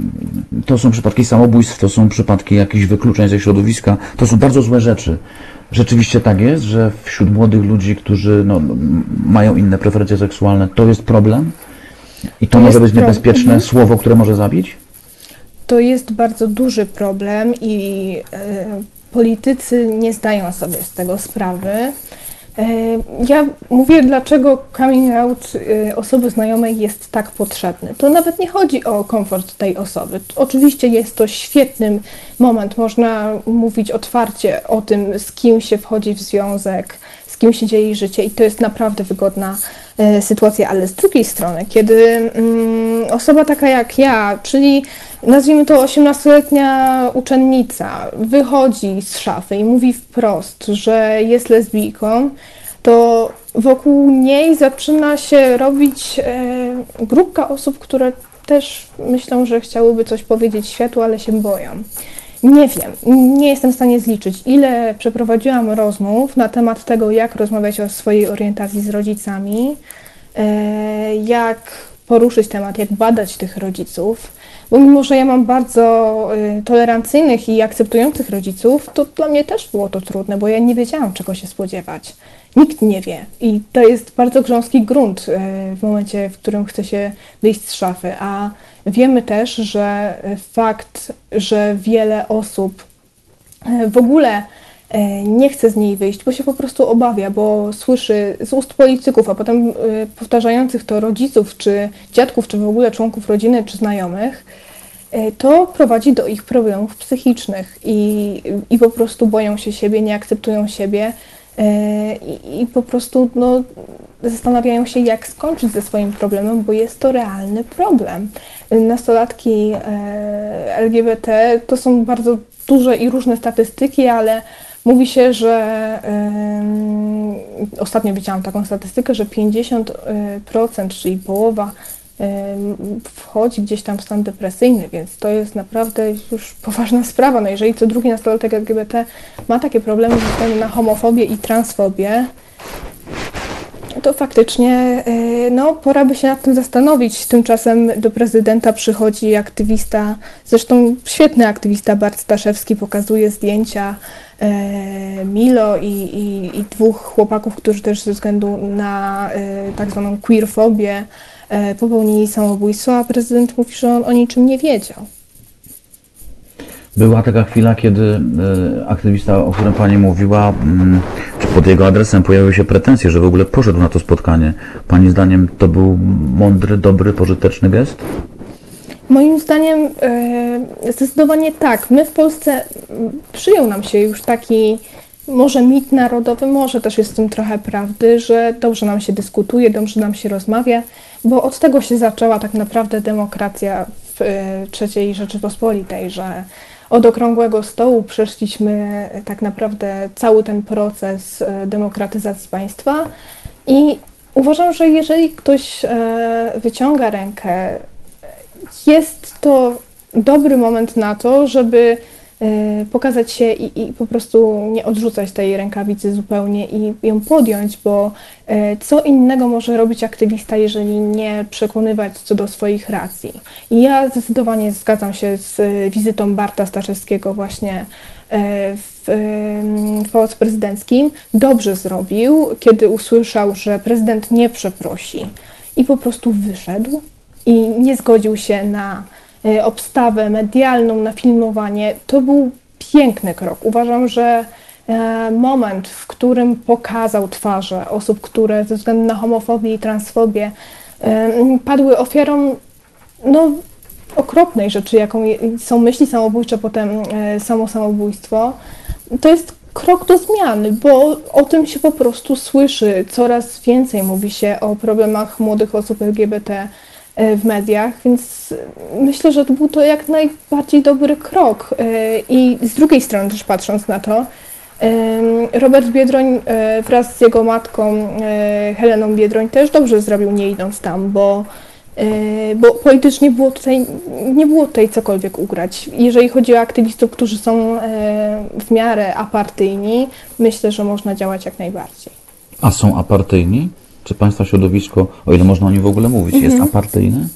To są przypadki samobójstw, to są przypadki jakichś wykluczeń ze środowiska, to są bardzo złe rzeczy. Rzeczywiście tak jest, że wśród młodych ludzi, którzy no, mają inne preferencje seksualne, to jest problem i to, To może być niebezpieczne Mhm. słowo, które może zabić? To jest bardzo duży problem i e, politycy nie zdają sobie z tego sprawy. E, ja mówię, dlaczego coming out e, osoby znajomej jest tak potrzebny. To nawet nie chodzi o komfort tej osoby. Oczywiście jest to świetny moment, można mówić otwarcie o tym, z kim się wchodzi w związek, z kim się dzieje życie i to jest naprawdę wygodna e, sytuacja, ale z drugiej strony, kiedy mm, osoba taka jak ja, czyli nazwijmy to 18-letnia uczennica, wychodzi z szafy i mówi wprost, że jest lesbijką, to wokół niej zaczyna się robić e, grupka osób, które też myślą, że chciałyby coś powiedzieć światu, ale się boją. Nie wiem, nie jestem w stanie zliczyć, ile przeprowadziłam rozmów na temat tego, jak rozmawiać o swojej orientacji z rodzicami, e, jak poruszyć temat, jak badać tych rodziców, bo mimo, że ja mam bardzo e, tolerancyjnych i akceptujących rodziców, to dla mnie też było to trudne, bo ja nie wiedziałam, czego się spodziewać. Nikt nie wie i to jest bardzo grząski grunt e, w momencie, w którym chce się wyjść z szafy, a wiemy też, że fakt, że wiele osób e, w ogóle e, nie chce z niej wyjść, bo się po prostu obawia, bo słyszy z ust polityków, a potem e, powtarzających to rodziców, czy dziadków, czy w ogóle członków rodziny, czy znajomych, to prowadzi do ich problemów psychicznych i, i po prostu boją się siebie, nie akceptują siebie i, i po prostu no, zastanawiają się, jak skończyć ze swoim problemem, bo jest to realny problem. Nastolatki e, LGBT to są bardzo duże i różne statystyki, ale mówi się, że ostatnio widziałam taką statystykę, że 50%, czyli połowa wchodzi gdzieś tam w stan depresyjny, więc to jest naprawdę już poważna sprawa. No jeżeli co drugi nastolatek LGBT ma takie problemy ze względu na homofobię i transfobię, to faktycznie y, no, pora by się nad tym zastanowić. Tymczasem do prezydenta przychodzi aktywista, zresztą świetny aktywista Bart Staszewski, pokazuje zdjęcia e, Milo i, i, i dwóch chłopaków, którzy też ze względu na e, tak zwaną queerfobię e, popełnili samobójstwo, a prezydent mówi, że on o niczym nie wiedział. Była taka chwila, kiedy e, aktywista, o którym Pani mówiła, mm, czy pod jego adresem pojawiły się pretensje, że w ogóle poszedł na to spotkanie. Pani zdaniem to był mądry, dobry, pożyteczny gest? Moim zdaniem e, zdecydowanie tak. My w Polsce przyjął nam się już taki może mit narodowy, może też jest w tym trochę prawdy, że dobrze nam się dyskutuje, dobrze nam się rozmawia, bo od tego się zaczęła tak naprawdę demokracja w e, III Rzeczypospolitej, że od okrągłego stołu przeszliśmy e, tak naprawdę cały ten proces e, demokratyzacji państwa i Uważam, że jeżeli ktoś wyciąga rękę, jest to dobry moment na to, żeby pokazać się i, i po prostu nie odrzucać tej rękawicy zupełnie i ją podjąć, bo e, co innego może robić aktywista, jeżeli nie przekonywać co do swoich racji. I ja zdecydowanie zgadzam się z e, wizytą Barta Staszewskiego właśnie e, w, w Pałacu Prezydenckim. Dobrze zrobił, kiedy usłyszał, że prezydent nie przeprosi i po prostu wyszedł i nie zgodził się na e, obstawę medialną, na filmowanie. To był piękny krok. Uważam, że e, moment, w którym pokazał twarze osób, które ze względu na homofobię i transfobię e, padły ofiarą no, okropnej rzeczy, jaką są myśli samobójcze, potem e, samo samobójstwo, to jest krok do zmiany, bo o tym się po prostu słyszy. Coraz więcej mówi się o problemach młodych osób LGBT e, w mediach, więc myślę, że to był to jak najbardziej dobry krok. E, I z drugiej strony też patrząc na to, em, Robert Biedroń e, wraz z jego matką e, Heleną Biedroń też dobrze zrobił nie idąc tam, bo E, bo politycznie było tutaj, nie było tutaj cokolwiek ugrać. Jeżeli chodzi o aktywistów, którzy są e, w miarę apartyjni, myślę, że można działać jak najbardziej. A są apartyjni? Czy Państwa środowisko, o ile można o nim w ogóle mówić, jest apartyjne?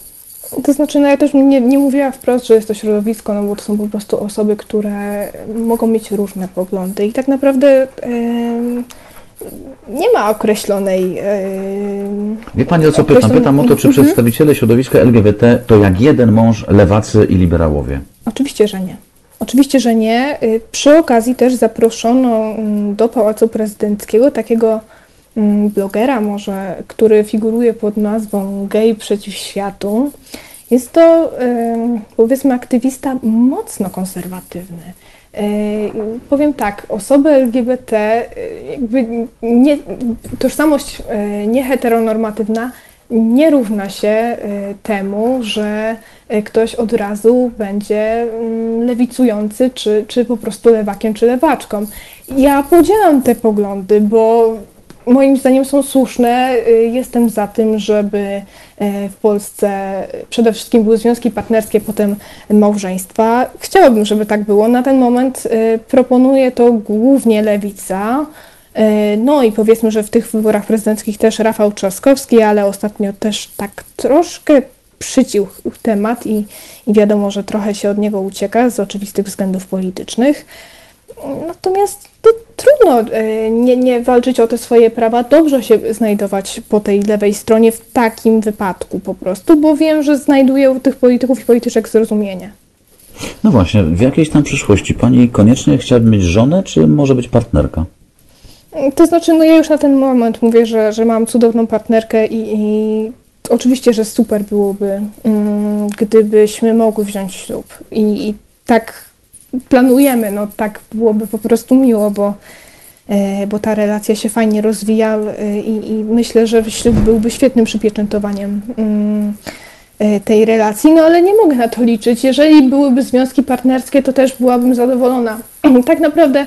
To znaczy, no ja też nie, nie mówiła wprost, że jest to środowisko, no bo to są po prostu osoby, które mogą mieć różne poglądy i tak naprawdę em, nie ma określonej. em, Wie Pani o co pytam? Pytam o to, czy Mhm. przedstawiciele środowiska LGBT to jak jeden mąż lewacy i liberałowie. Oczywiście, że nie. Oczywiście, że nie. Y, Przy okazji też zaproszono mm, do Pałacu Prezydenckiego takiego blogera może, który figuruje pod nazwą Gej przeciw światu. Jest to powiedzmy aktywista mocno konserwatywny. Yy, Powiem tak, osoby LGBT, yy, jakby nie, tożsamość yy, nieheteronormatywna nie równa się temu, że ktoś od razu będzie mm, lewicujący, czy, czy po prostu lewakiem, czy lewaczką. Ja podzielam te poglądy, bo moim zdaniem są słuszne. Y, Jestem za tym, żeby y, w Polsce przede wszystkim były związki partnerskie, potem małżeństwa. Chciałabym, żeby tak było. Na ten moment y, proponuje to głównie lewica. No i powiedzmy, że w tych wyborach prezydenckich też Rafał Trzaskowski, ale ostatnio też tak troszkę przycił temat i, i wiadomo, że trochę się od niego ucieka z oczywistych względów politycznych. Natomiast to trudno e, nie, nie walczyć o te swoje prawa, dobrze się znajdować po tej lewej stronie w takim wypadku po prostu, bo wiem, że znajduję u tych polityków i polityczek zrozumienie. No właśnie, w jakiejś tam przyszłości Pani koniecznie chciałaby mieć żonę, czy może być partnerka? To znaczy, no ja już na ten moment mówię, że, że mam cudowną partnerkę i, i oczywiście, że super byłoby, mm, gdybyśmy mogły wziąć ślub. I, I tak planujemy, no tak byłoby po prostu miło, bo, e, bo ta relacja się fajnie rozwija e, i, i myślę, że ślub byłby świetnym przypieczętowaniem mm, e, tej relacji, no ale nie mogę na to liczyć. Jeżeli byłyby związki partnerskie, to też byłabym zadowolona. tak naprawdę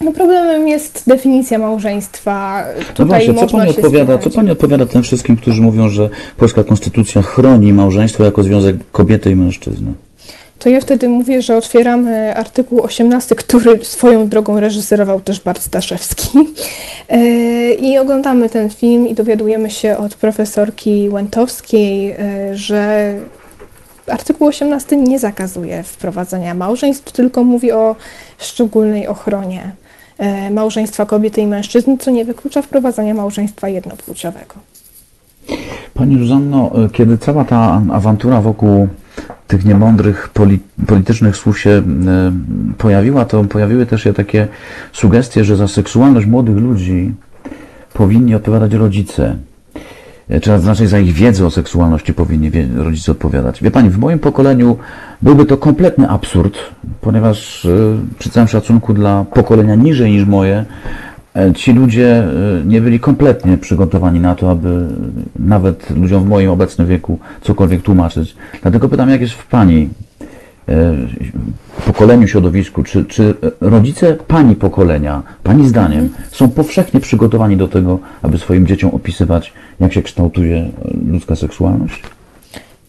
no problemem jest definicja małżeństwa. Tutaj No właśnie, co pani, odpowiada, co pani odpowiada tym wszystkim, którzy mówią, że polska konstytucja chroni małżeństwo jako związek kobiety i mężczyzny? To ja wtedy mówię, że otwieramy artykuł 18, który swoją drogą reżyserował też Bart Staszewski. E, I oglądamy ten film i dowiadujemy się od profesorki Łętowskiej, e, że artykuł 18 nie zakazuje wprowadzenia małżeństw, tylko mówi o szczególnej ochronie e, małżeństwa kobiety i mężczyzn, co nie wyklucza wprowadzania małżeństwa jednopłciowego. Pani Zuzanno, e, kiedy cała ta awantura wokół tych niemądrych poli, politycznych słów się e, pojawiła, to pojawiły też się takie sugestie, że za seksualność młodych ludzi powinni odpowiadać rodzice. E, Czy raczej za ich wiedzę o seksualności powinni rodzice odpowiadać. Wie Pani, w moim pokoleniu byłby to kompletny absurd, ponieważ e, przy całym szacunku dla pokolenia niżej niż moje, ci ludzie e, nie byli kompletnie przygotowani na to, aby nawet ludziom w moim obecnym wieku cokolwiek tłumaczyć. Dlatego pytam, jak jest w Pani pokoleniu, środowisku, czy, czy rodzice pani pokolenia, pani zdaniem, są powszechnie przygotowani do tego, aby swoim dzieciom opisywać, jak się kształtuje ludzka seksualność?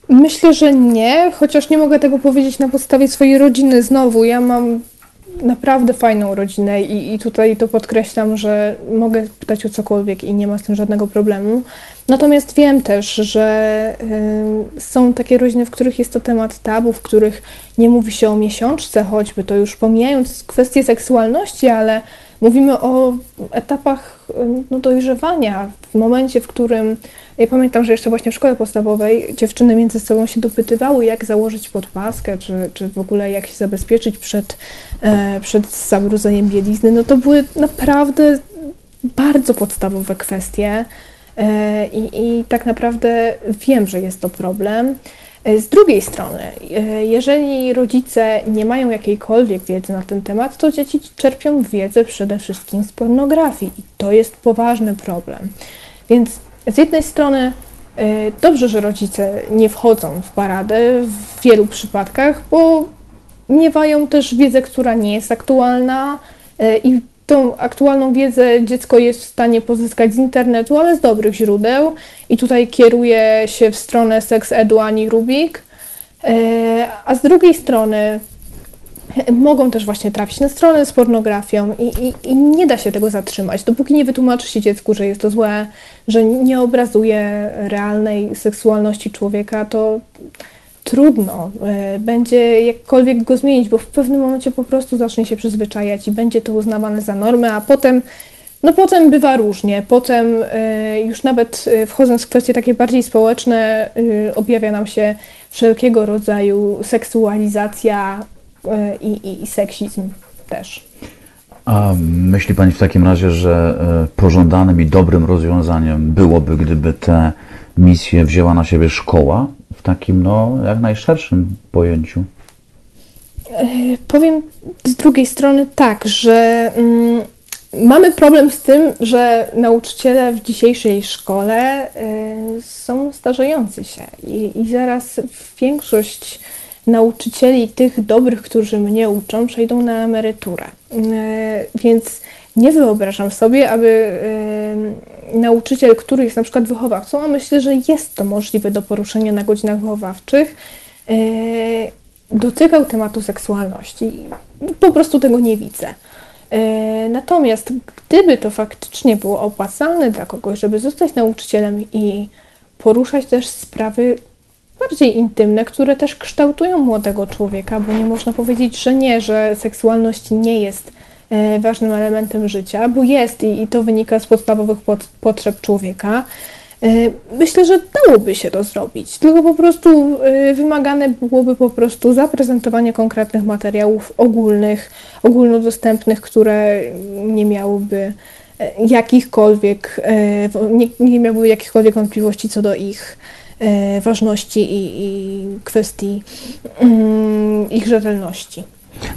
Myślę, że nie, chociaż nie mogę tego powiedzieć na podstawie swojej rodziny. Znowu, ja mam naprawdę fajną rodzinę i, i tutaj to podkreślam, że mogę pytać o cokolwiek i nie ma z tym żadnego problemu. Natomiast wiem też, że y, są takie rodziny, w których jest to temat tabu, w których nie mówi się o miesiączce choćby, to już pomijając kwestię seksualności, ale mówimy o etapach no, dojrzewania, w momencie, w którym ja pamiętam, że jeszcze właśnie w szkole podstawowej dziewczyny między sobą się dopytywały, jak założyć podpaskę, czy, czy w ogóle jak się zabezpieczyć przed, e, przed zabrudzeniem bielizny. No to były naprawdę bardzo podstawowe kwestie e, i, i tak naprawdę wiem, że jest to problem. E, Z drugiej strony, e, jeżeli rodzice nie mają jakiejkolwiek wiedzy na ten temat, to dzieci czerpią wiedzę przede wszystkim z pornografii i to jest poważny problem. Więc z jednej strony e, dobrze, że rodzice nie wchodzą w paradę w wielu przypadkach, bo miewają też wiedzę, która nie jest aktualna i tą aktualną wiedzę dziecko jest w stanie pozyskać z internetu, ale z dobrych źródeł. I tutaj kieruje się w stronę Sex Edu Ani Rubik. E, A z drugiej strony mogą też właśnie trafić na stronę z pornografią i, i, i nie da się tego zatrzymać. Dopóki nie wytłumaczy się dziecku, że jest to złe, że nie obrazuje realnej seksualności człowieka, to trudno e, będzie jakkolwiek go zmienić, bo w pewnym momencie po prostu zacznie się przyzwyczajać i będzie to uznawane za normę, a potem no potem bywa różnie. Potem e, już nawet e, wchodząc w kwestie takie bardziej społeczne, objawia nam się wszelkiego rodzaju seksualizacja i, i, i seksizm też. A myśli Pani w takim razie, że pożądanym i dobrym rozwiązaniem byłoby, gdyby tę misję wzięła na siebie szkoła w takim, no, jak najszerszym pojęciu? Powiem z drugiej strony tak, że mm, mamy problem z tym, że nauczyciele w dzisiejszej szkole y, są starzejący się i, i zaraz większość nauczycieli, tych dobrych, którzy mnie uczą, przejdą na emeryturę. Y, więc nie wyobrażam sobie, aby y, nauczyciel, który jest na przykład wychowawcą, a myślę, że jest to możliwe do poruszenia na godzinach wychowawczych, y, dotykał tematu seksualności. Po prostu tego nie widzę. E, Natomiast gdyby to faktycznie było opłacalne dla kogoś, żeby zostać nauczycielem i poruszać też sprawy bardziej intymne, które też kształtują młodego człowieka, bo nie można powiedzieć, że nie, że seksualność nie jest e, ważnym elementem życia, bo jest i, i to wynika z podstawowych pot- potrzeb człowieka. E, Myślę, że dałoby się to zrobić, tylko po prostu e, wymagane byłoby po prostu zaprezentowanie konkretnych materiałów ogólnych, ogólnodostępnych, które nie miałyby e, jakichkolwiek, e, nie, nie miałyby jakichkolwiek wątpliwości co do ich e, ważności i, i kwestii mm, ich rzetelności.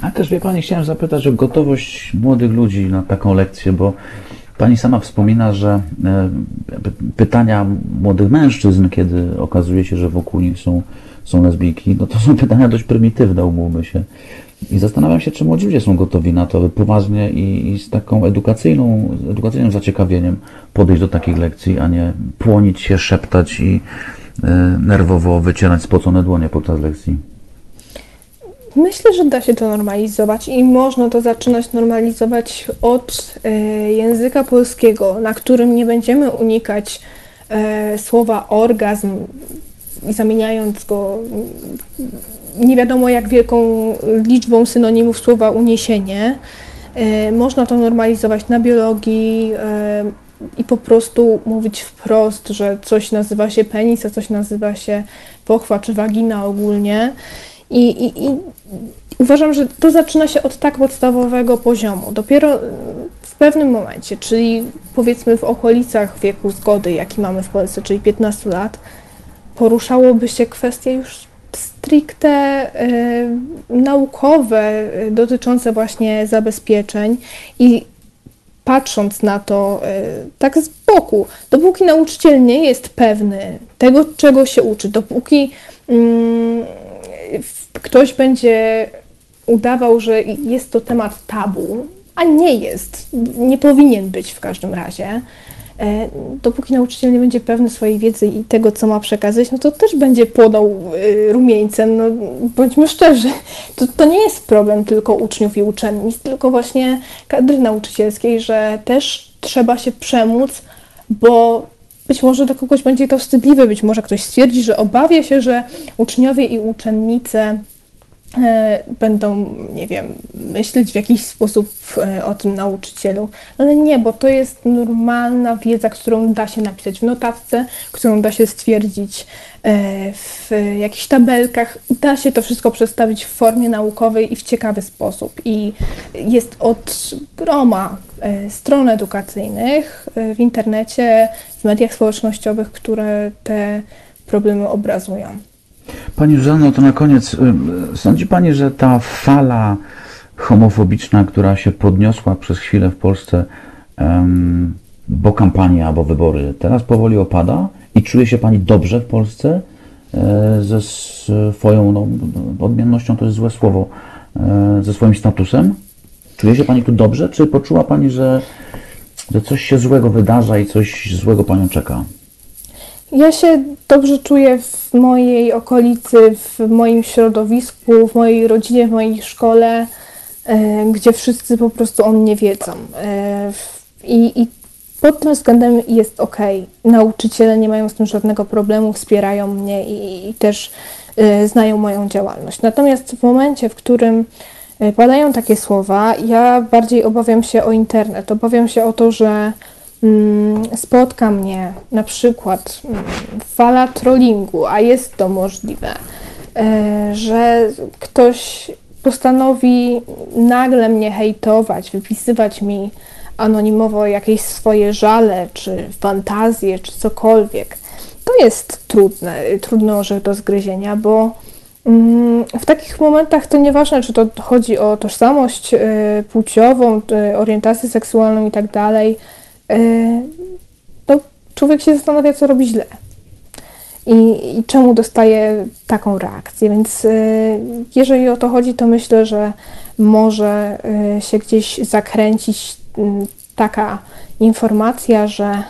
A też wie Pani, chciałem zapytać o gotowość młodych ludzi na taką lekcję, bo Pani sama wspomina, że e, pytania młodych mężczyzn, kiedy okazuje się, że wokół nich są, są lesbijki, no to są pytania dość prymitywne, umówmy się. I zastanawiam się, czy młodzi ludzie są gotowi na to, by poważnie i, i z taką edukacyjną, edukacyjnym zaciekawieniem podejść do takich lekcji, a nie płonić się, szeptać i e, nerwowo wycierać spocone dłonie podczas lekcji. Myślę, że da się to normalizować i można to zaczynać normalizować od e, języka polskiego, na którym nie będziemy unikać e, słowa orgazm i zamieniając go nie wiadomo jak wielką liczbą synonimów słowa uniesienie. E, można to normalizować na biologii i po prostu mówić wprost, że coś nazywa się penis, a coś nazywa się pochwa czy wagina ogólnie. I, i, I uważam, że to zaczyna się od tak podstawowego poziomu. Dopiero w pewnym momencie, czyli powiedzmy w okolicach wieku zgody, jaki mamy w Polsce, czyli 15 lat, poruszałoby się kwestie już stricte e, naukowe, e, dotyczące właśnie zabezpieczeń i patrząc na to e, tak z boku, dopóki nauczyciel nie jest pewny tego, czego się uczy, dopóki w- ktoś będzie udawał, że jest to temat tabu, a nie jest, nie powinien być w każdym razie. E, Dopóki nauczyciel nie będzie pewny swojej wiedzy i tego, co ma przekazać, no to też będzie płonął y, rumieńcem. No, bądźmy szczerzy, to, to nie jest problem tylko uczniów i uczennic, tylko właśnie kadry nauczycielskiej, że też trzeba się przemóc, bo być może dla kogoś będzie to wstydliwe, być może ktoś stwierdzi, że obawia się, że uczniowie i uczennice e, będą, nie wiem, myśleć w jakiś sposób e, o tym nauczycielu. Ale nie, bo to jest normalna wiedza, którą da się napisać w notatce, którą da się stwierdzić e, w jakichś tabelkach. Da się to wszystko przedstawić w formie naukowej i w ciekawy sposób. I jest od groma stron edukacyjnych e, w internecie, w mediach społecznościowych, które te problemy obrazują. Pani Zuzanno, to na koniec, y, sądzi Pani, że ta fala homofobiczna, która się podniosła przez chwilę w Polsce, bo kampania, bo wybory, teraz powoli opada i czuje się Pani dobrze w Polsce e, ze swoją, no, odmiennością to jest złe słowo, e, ze swoim statusem? Czuje się Pani tu dobrze, czy poczuła Pani, że, że coś się złego wydarza i coś złego Panią czeka? Ja się dobrze czuję w mojej okolicy, w moim środowisku, w mojej rodzinie, w mojej szkole, e, gdzie wszyscy po prostu o mnie wiedzą. E, I, I pod tym względem jest ok. Nauczyciele nie mają z tym żadnego problemu, wspierają mnie i, i też e, znają moją działalność. Natomiast w momencie, w którym padają takie słowa, ja bardziej obawiam się o internet. Obawiam się o to, że mm, spotka mnie na przykład mm, fala trollingu, a jest to możliwe, e, że ktoś postanowi nagle mnie hejtować, wypisywać mi anonimowo jakieś swoje żale, czy fantazje, czy cokolwiek. To jest trudne, trudny orzech do zgryzienia, bo W takich momentach to nieważne, czy to chodzi o tożsamość y, płciową, y, orientację seksualną i tak dalej, y, to człowiek się zastanawia, co robi źle i, i czemu dostaje taką reakcję. Więc jeżeli o to chodzi, to myślę, że może się gdzieś zakręcić y, taka informacja, że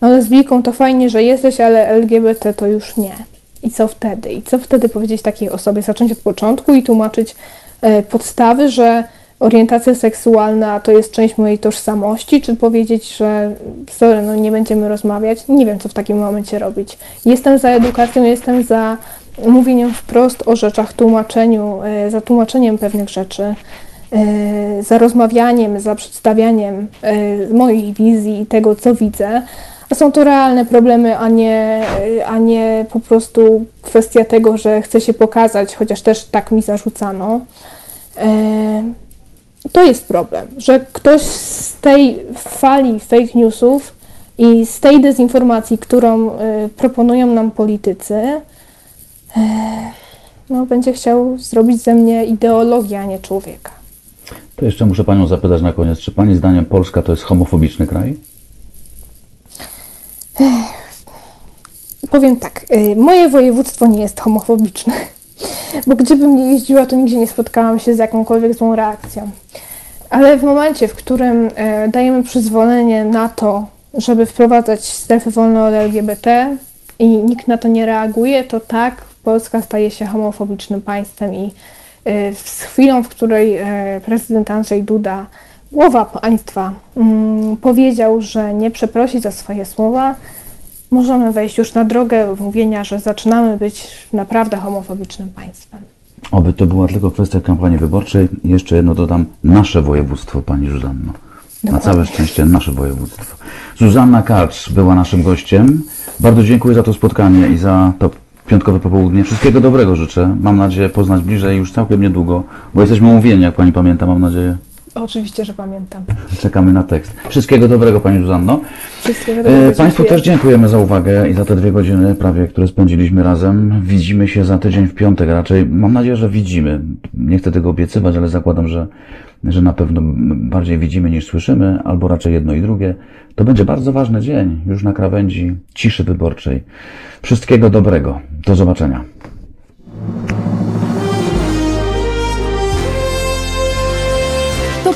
no lesbijką to fajnie, że jesteś, ale LGBT to już nie. I co wtedy? I co wtedy powiedzieć takiej osobie? Zacząć od początku i tłumaczyć e, podstawy, że orientacja seksualna to jest część mojej tożsamości, czy powiedzieć, że sorry, no nie będziemy rozmawiać? Nie wiem, co w takim momencie robić. Jestem za edukacją, jestem za mówieniem wprost o rzeczach, tłumaczeniu, e, za tłumaczeniem pewnych rzeczy, e, za rozmawianiem, za przedstawianiem mojej wizji i tego, co widzę. Są to realne problemy, a nie, a nie po prostu kwestia tego, że chcę się pokazać, chociaż też tak mi zarzucano. E, To jest problem, że ktoś z tej fali fake newsów i z tej dezinformacji, którą e, proponują nam politycy, e, no, będzie chciał zrobić ze mnie ideologię, a nie człowieka. To jeszcze muszę Panią zapytać na koniec, czy Pani zdaniem Polska to jest homofobiczny kraj? Powiem tak, y, moje województwo nie jest homofobiczne, bo gdziebym nie jeździła, to nigdzie nie spotkałam się z jakąkolwiek złą reakcją. Ale w momencie, w którym e, dajemy przyzwolenie na to, żeby wprowadzać strefy wolne od LGBT i nikt na to nie reaguje, to tak, Polska staje się homofobicznym państwem i e, z chwilą, w której e, prezydent Andrzej Duda, głowa państwa, mm, powiedział, że nie przeprosi za swoje słowa, możemy wejść już na drogę mówienia, że zaczynamy być naprawdę homofobicznym państwem. Oby to była tylko kwestia kampanii wyborczej. Jeszcze jedno dodam, nasze województwo, Pani Zuzanno. Na Dokładnie. całe szczęście nasze województwo. Zuzanna Karcz była naszym gościem. Bardzo dziękuję za to spotkanie i za to piątkowe popołudnie. Wszystkiego dobrego życzę. Mam nadzieję poznać bliżej już całkiem niedługo, bo jesteśmy umówieni, jak Pani pamięta, mam nadzieję. Oczywiście, że pamiętam. Czekamy na tekst. Wszystkiego dobrego Pani Zuzanno. Wszystkiego E, dobrego. Państwu też dziękujemy za uwagę i za te dwie godziny prawie, które spędziliśmy razem. Widzimy się za tydzień w piątek raczej. Mam nadzieję, że widzimy. Nie chcę tego obiecywać, ale zakładam, że, że na pewno bardziej widzimy niż słyszymy, albo raczej jedno i drugie. To będzie bardzo ważny dzień, już na krawędzi ciszy wyborczej. Wszystkiego dobrego. Do zobaczenia.